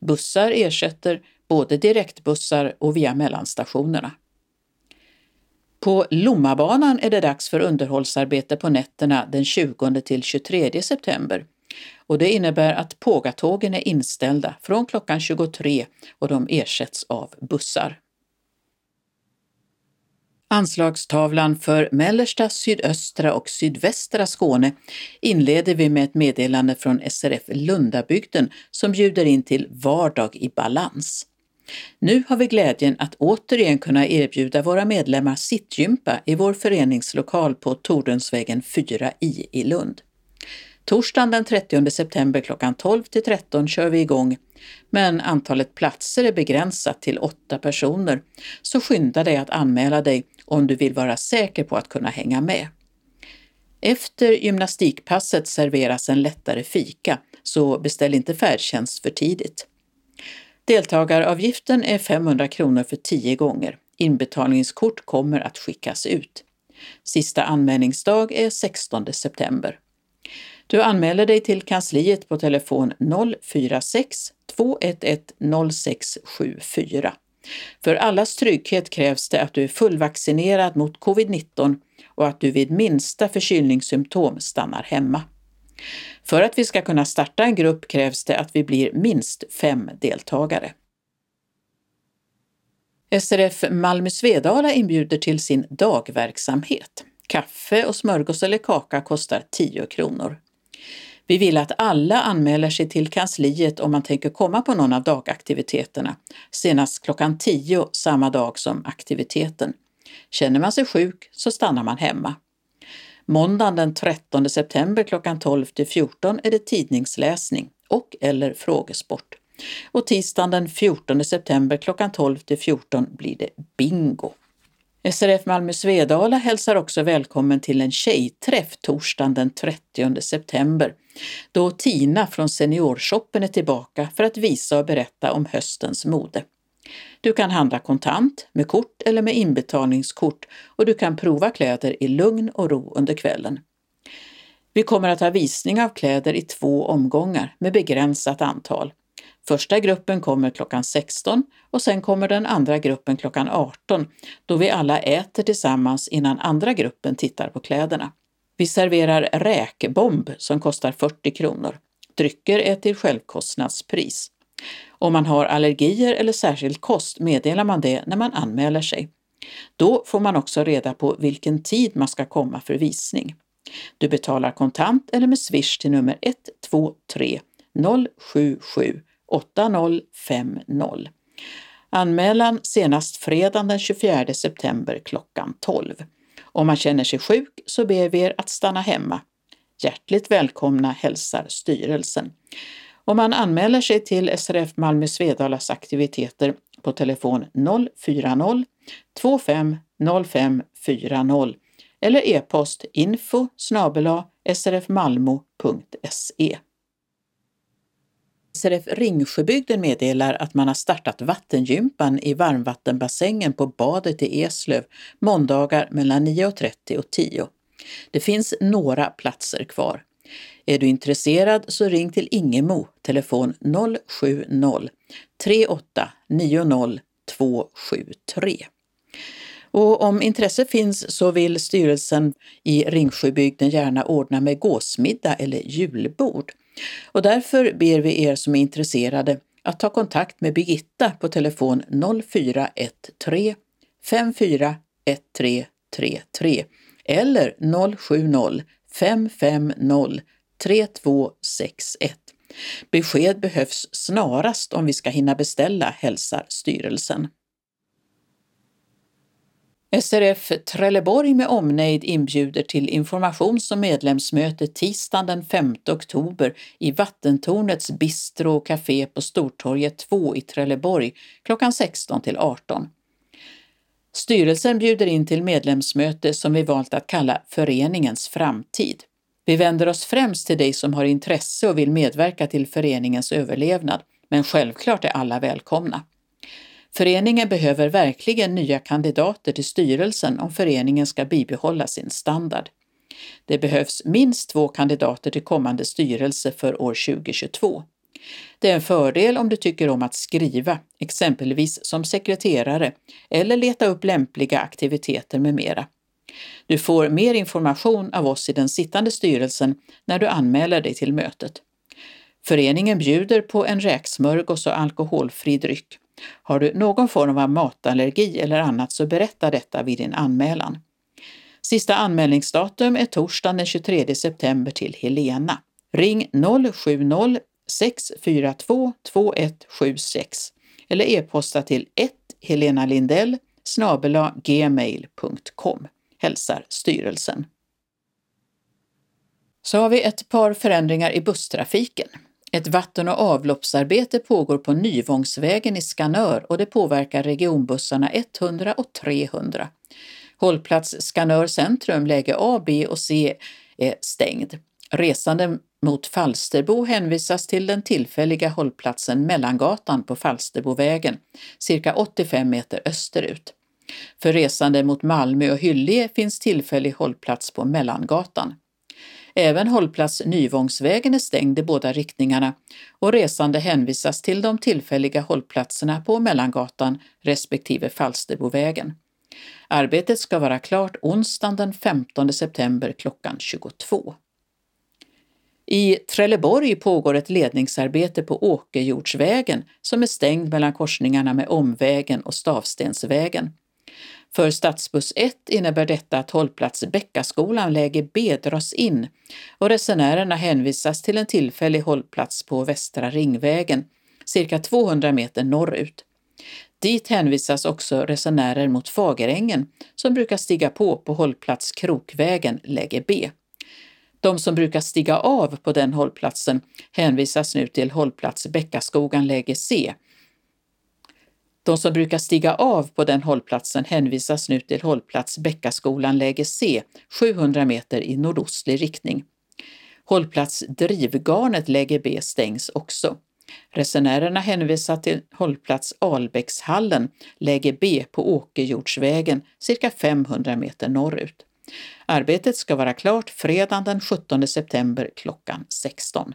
Bussar ersätter både direktbussar och via mellanstationerna. På Lommabanan är det dags för underhållsarbete på nätterna den 20 till 23 september och det innebär att pågatågen är inställda från klockan 23 och de ersätts av bussar. Anslagstavlan för mellersta, sydöstra och sydvästra Skåne inleder vi med ett meddelande från SRF Lundabygden som bjuder in till Vardag i balans. Nu har vi glädjen att återigen kunna erbjuda våra medlemmar sittgympa i vår föreningslokal på Tordensvägen 4 i i Lund. Torsdagen den 30 september klockan 12 till 13 kör vi igång, men antalet platser är begränsat till åtta personer, så skynda dig att anmäla dig om du vill vara säker på att kunna hänga med. Efter gymnastikpasset serveras en lättare fika, så beställ inte färdtjänst för tidigt. Deltagaravgiften är 500 kronor för 10 gånger. Inbetalningskort kommer att skickas ut. Sista anmälningsdag är 16 september. Du anmäler dig till kansliet på telefon 046 211 0674. För allas trygghet krävs det att du är fullvaccinerad mot covid-19 och att du vid minsta förkylningssymptom stannar hemma. För att vi ska kunna starta en grupp krävs det att vi blir minst fem deltagare. SRF Malmö Svedala inbjuder till sin dagverksamhet. Kaffe och smörgås eller kaka kostar 10 kronor. Vi vill att alla anmäler sig till kansliet om man tänker komma på någon av dagaktiviteterna, senast klockan 10 samma dag som aktiviteten. Känner man sig sjuk så stannar man hemma. Måndagen den 13 september klockan 12 till 14 är det tidningsläsning och eller frågesport. Och tisdagen den 14 september klockan 12 till 14 blir det bingo. SRF Malmö Svedala hälsar också välkommen till en tjejträff torsdagen den 30 september då Tina från Seniorshoppen är tillbaka för att visa och berätta om höstens mode. Du kan handla kontant, med kort eller med inbetalningskort och du kan prova kläder i lugn och ro under kvällen. Vi kommer att ha visning av kläder i två omgångar med begränsat antal. Första gruppen kommer klockan 16 och sen kommer den andra gruppen klockan 18 då vi alla äter tillsammans innan andra gruppen tittar på kläderna. Vi serverar räkbomb som kostar 40 kronor. Drycker är till självkostnadspris. Om man har allergier eller särskild kost meddelar man det när man anmäler sig. Då får man också reda på vilken tid man ska komma för visning. Du betalar kontant eller med swish till nummer 123 077 8050. Anmälan senast fredagen den 24 september klockan 12. Om man känner sig sjuk så ber vi er att stanna hemma. Hjärtligt välkomna hälsar styrelsen. Om man anmäler sig till SRF Malmö Svedalas aktiviteter på telefon 040 25 05 40 eller e-post info srfmalmo.se. SRF Ringsjöbygden meddelar att man har startat vattengympan i varmvattenbassängen på badet i Eslöv måndagar mellan 9.30 och 10. Det finns några platser kvar. Är du intresserad så ring till Ingemo, telefon 070 38 90 273. Och om intresse finns så vill styrelsen i Ringsjöbygden gärna ordna med gåsmiddag eller julbord. Och därför ber vi er som är intresserade att ta kontakt med Birgitta på telefon 0413 541333 eller 070 550 3261. Besked behövs snarast om vi ska hinna beställa, hälsar styrelsen. SRF Trelleborg med omnejd inbjuder till informations och medlemsmöte tisdagen den 5 oktober i Vattentornets bistro och café på Stortorget 2 i Trelleborg klockan 16 till 18. Styrelsen bjuder in till medlemsmöte som vi valt att kalla Föreningens framtid. Vi vänder oss främst till dig som har intresse och vill medverka till föreningens överlevnad, men självklart är alla välkomna. Föreningen behöver verkligen nya kandidater till styrelsen om föreningen ska bibehålla sin standard. Det behövs minst två kandidater till kommande styrelse för år 2022. Det är en fördel om du tycker om att skriva, exempelvis som sekreterare, eller leta upp lämpliga aktiviteter med mera. Du får mer information av oss i den sittande styrelsen när du anmäler dig till mötet. Föreningen bjuder på en räksmörgås och alkoholfri dryck. Har du någon form av matallergi eller annat så berätta detta vid din anmälan. Sista anmälningsdatum är torsdagen den 23 september till Helena. Ring 070 642 2176 eller e-posta till 1 Helena Lindell gmail.com. Hälsar styrelsen. Så har vi ett par förändringar i busstrafiken. Ett vatten och avloppsarbete pågår på Nyvångsvägen i Skanör och det påverkar regionbussarna 100 och 300. Hållplats Skanör centrum, läge A, B och C är stängd. Resande mot Falsterbo hänvisas till den tillfälliga hållplatsen Mellangatan på Falsterbovägen, cirka 85 meter österut. För resande mot Malmö och Hyllie finns tillfällig hållplats på Mellangatan. Även hållplats Nyvångsvägen är stängd i båda riktningarna och resande hänvisas till de tillfälliga hållplatserna på Mellangatan respektive Falsterbovägen. Arbetet ska vara klart onsdagen den 15 september klockan 22. I Trelleborg pågår ett ledningsarbete på Åkerjordsvägen som är stängd mellan korsningarna med Omvägen och Stavstensvägen. För stadsbuss 1 innebär detta att hållplats Bäckaskolan läge B dras in och resenärerna hänvisas till en tillfällig hållplats på Västra Ringvägen, cirka 200 meter norrut. Dit hänvisas också resenärer mot Fagerängen som brukar stiga på på hållplats Krokvägen, läge B. De som brukar stiga av på den hållplatsen hänvisas nu till hållplats Bäckaskogan läge C de som brukar stiga av på den hållplatsen hänvisas nu till hållplats Bäckaskolan läge C, 700 meter i nordostlig riktning. Hållplats Drivgarnet läge B stängs också. Resenärerna hänvisas till hållplats Albäckshallen, läge B på Åkerjordsvägen, cirka 500 meter norrut. Arbetet ska vara klart fredagen den 17 september klockan 16.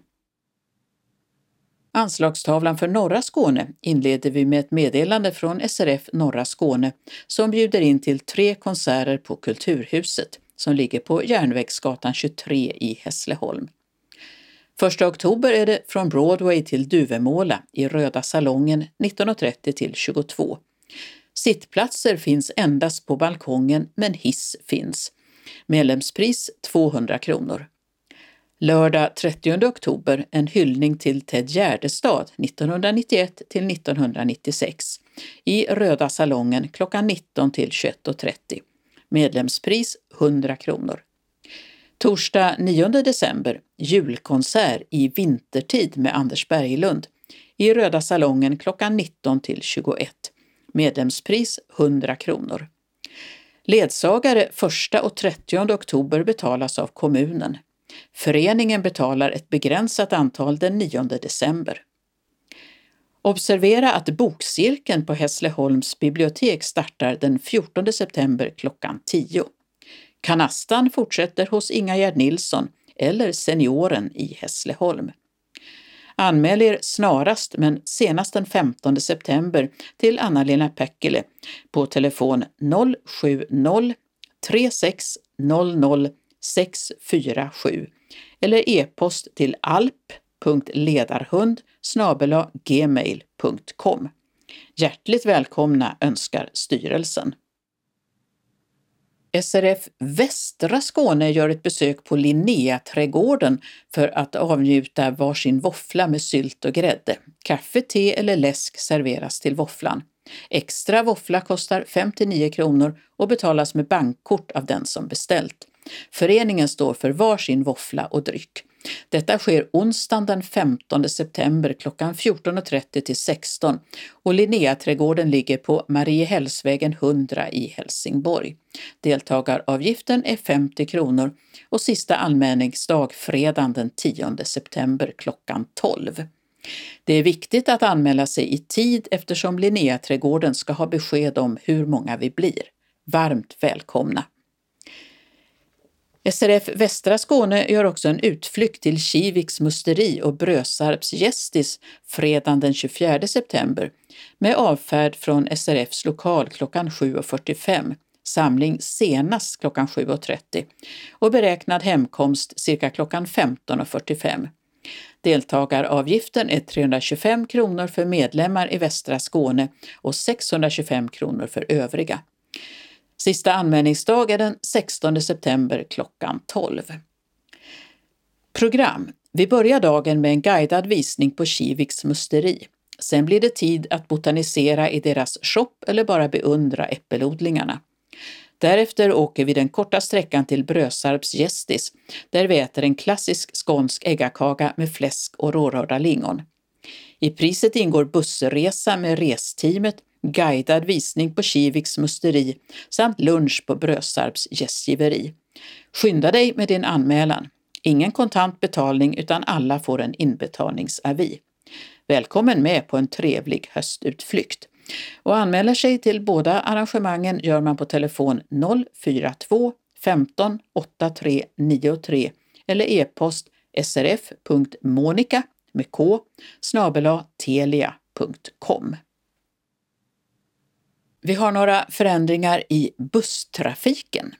Anslagstavlan för norra Skåne inleder vi med ett meddelande från SRF Norra Skåne som bjuder in till tre konserter på Kulturhuset som ligger på Järnvägsgatan 23 i Hässleholm. 1 oktober är det från Broadway till Duvemåla i Röda salongen 19.30 till 22. Sittplatser finns endast på balkongen men hiss finns. Medlemspris 200 kronor. Lördag 30 oktober en hyllning till Ted Gärdestad 1991 till 1996 i Röda salongen klockan 19 till 21.30. Medlemspris 100 kronor. Torsdag 9 december julkonsert i vintertid med Anders Berglund i Röda salongen klockan 19 till 21. Medlemspris 100 kronor. Ledsagare 1 och 30 oktober betalas av kommunen. Föreningen betalar ett begränsat antal den 9 december. Observera att bokcirkeln på Hässleholms bibliotek startar den 14 september klockan 10. Kanastan fortsätter hos Inga Gerd Nilsson eller Senioren i Hässleholm. Anmäl er snarast men senast den 15 september till Anna-Lena Päckele på telefon 070 3600 647 eller e-post till alp.ledarhund gmail.com. Hjärtligt välkomna önskar styrelsen. SRF Västra Skåne gör ett besök på Linnéaträdgården för att avnjuta varsin våffla med sylt och grädde. Kaffe, te eller läsk serveras till våfflan. Extra våffla kostar 59 kronor och betalas med bankkort av den som beställt. Föreningen står för varsin våffla och dryck. Detta sker onsdagen den 15 september klockan 14.30 till 16 och Linnéaträdgården ligger på Mariehällsvägen 100 i Helsingborg. Deltagaravgiften är 50 kronor och sista anmälningsdag fredagen den 10 september klockan 12. Det är viktigt att anmäla sig i tid eftersom Linnéaträdgården ska ha besked om hur många vi blir. Varmt välkomna! SRF Västra Skåne gör också en utflykt till Kiviks musteri och Brösarps gästis fredagen den 24 september med avfärd från SRFs lokal klockan 7.45, samling senast klockan 7.30 och beräknad hemkomst cirka klockan 15.45. Deltagaravgiften är 325 kronor för medlemmar i Västra Skåne och 625 kronor för övriga. Sista anmälningsdag är den 16 september klockan 12. Program. Vi börjar dagen med en guidad visning på Kiviks musteri. Sen blir det tid att botanisera i deras shop eller bara beundra äppelodlingarna. Därefter åker vi den korta sträckan till Brösarps gästis där vi äter en klassisk skånsk äggakaka med fläsk och rårörda lingon. I priset ingår bussresa med resteamet guidad visning på Kiviks musteri samt lunch på Brösarps gästgiveri. Skynda dig med din anmälan. Ingen kontant betalning utan alla får en inbetalningsavi. Välkommen med på en trevlig höstutflykt. Och anmäler sig till båda arrangemangen gör man på telefon 042 15 83 93 eller e-post srf.monica med k snabela telia.com. Vi har några förändringar i busstrafiken.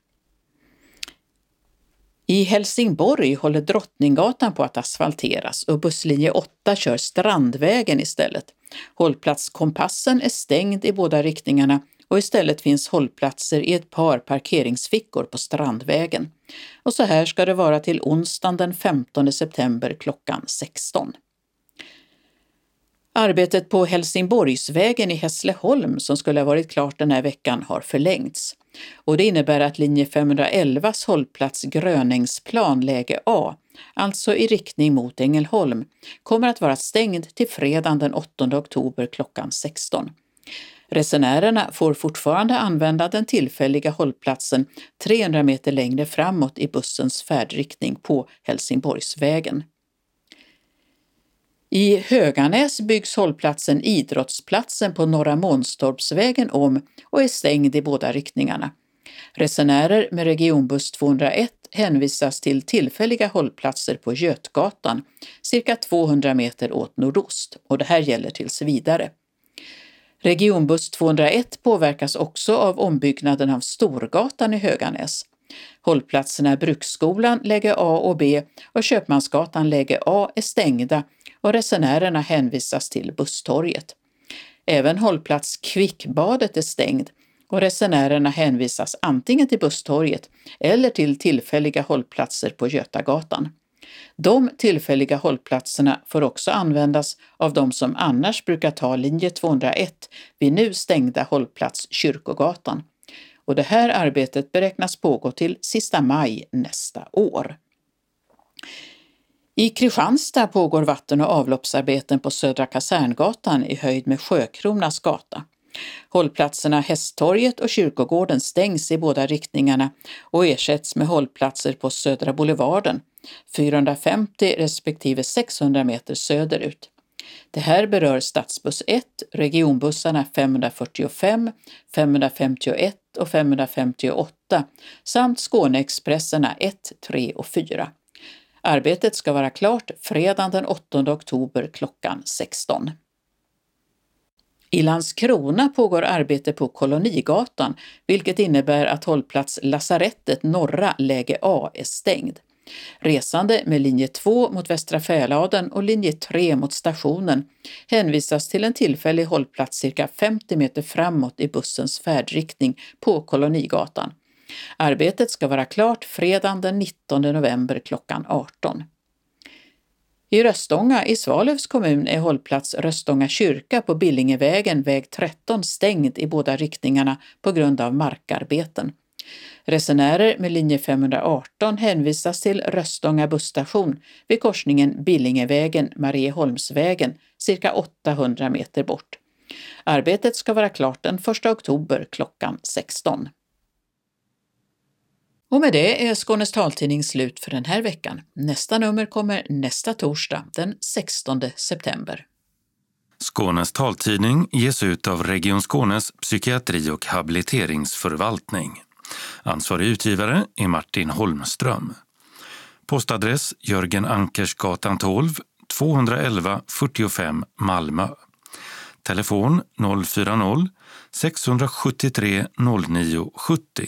I Helsingborg håller Drottninggatan på att asfalteras och busslinje 8 kör Strandvägen istället. Hållplats Kompassen är stängd i båda riktningarna och istället finns hållplatser i ett par parkeringsfickor på Strandvägen. Och så här ska det vara till onsdagen den 15 september klockan 16. Arbetet på Helsingborgsvägen i Hässleholm som skulle ha varit klart den här veckan har förlängts. Och det innebär att linje 511s hållplats Gröningsplan läge A, alltså i riktning mot Ängelholm, kommer att vara stängd till fredagen den 8 oktober klockan 16. Resenärerna får fortfarande använda den tillfälliga hållplatsen 300 meter längre framåt i bussens färdriktning på Helsingborgsvägen. I Höganäs byggs hållplatsen Idrottsplatsen på Norra Månstorpsvägen om och är stängd i båda riktningarna. Resenärer med regionbuss 201 hänvisas till tillfälliga hållplatser på Götgatan, cirka 200 meter åt nordost och det här gäller tills vidare. Regionbuss 201 påverkas också av ombyggnaden av Storgatan i Höganäs. Hållplatserna Bruksskolan läge A och B och Köpmansgatan läge A är stängda och resenärerna hänvisas till Busstorget. Även hållplats Kvickbadet är stängd och resenärerna hänvisas antingen till Busstorget eller till tillfälliga hållplatser på Götagatan. De tillfälliga hållplatserna får också användas av de som annars brukar ta linje 201 vid nu stängda hållplats Kyrkogatan. Och det här arbetet beräknas pågå till sista maj nästa år. I Kristianstad pågår vatten och avloppsarbeten på Södra Kaserngatan i höjd med Sjökronas gata. Hållplatserna Hästtorget och Kyrkogården stängs i båda riktningarna och ersätts med hållplatser på Södra Boulevarden, 450 respektive 600 meter söderut. Det här berör stadsbuss 1, regionbussarna 545, 551 och 558 samt Skåneexpresserna 1, 3 och 4. Arbetet ska vara klart fredagen den 8 oktober klockan 16. I Landskrona pågår arbete på Kolonigatan, vilket innebär att hållplats Lasarettet norra läge A är stängd. Resande med linje 2 mot Västra Fäladen och linje 3 mot stationen hänvisas till en tillfällig hållplats cirka 50 meter framåt i bussens färdriktning på Kolonigatan. Arbetet ska vara klart fredagen den 19 november klockan 18. I Röstånga i Svalövs kommun är hållplats Röstånga kyrka på Billingevägen väg 13 stängd i båda riktningarna på grund av markarbeten. Resenärer med linje 518 hänvisas till Röstånga busstation vid korsningen Billingevägen-Marieholmsvägen cirka 800 meter bort. Arbetet ska vara klart den 1 oktober klockan 16. Och med det är Skånes taltidning slut för den här veckan. Nästa nummer kommer nästa torsdag, den 16 september. Skånes taltidning ges ut av Region Skånes psykiatri och habiliteringsförvaltning. Ansvarig utgivare är Martin Holmström. Postadress Jörgen Ankersgatan 12, 211 45 Malmö. Telefon 040-673 09 70.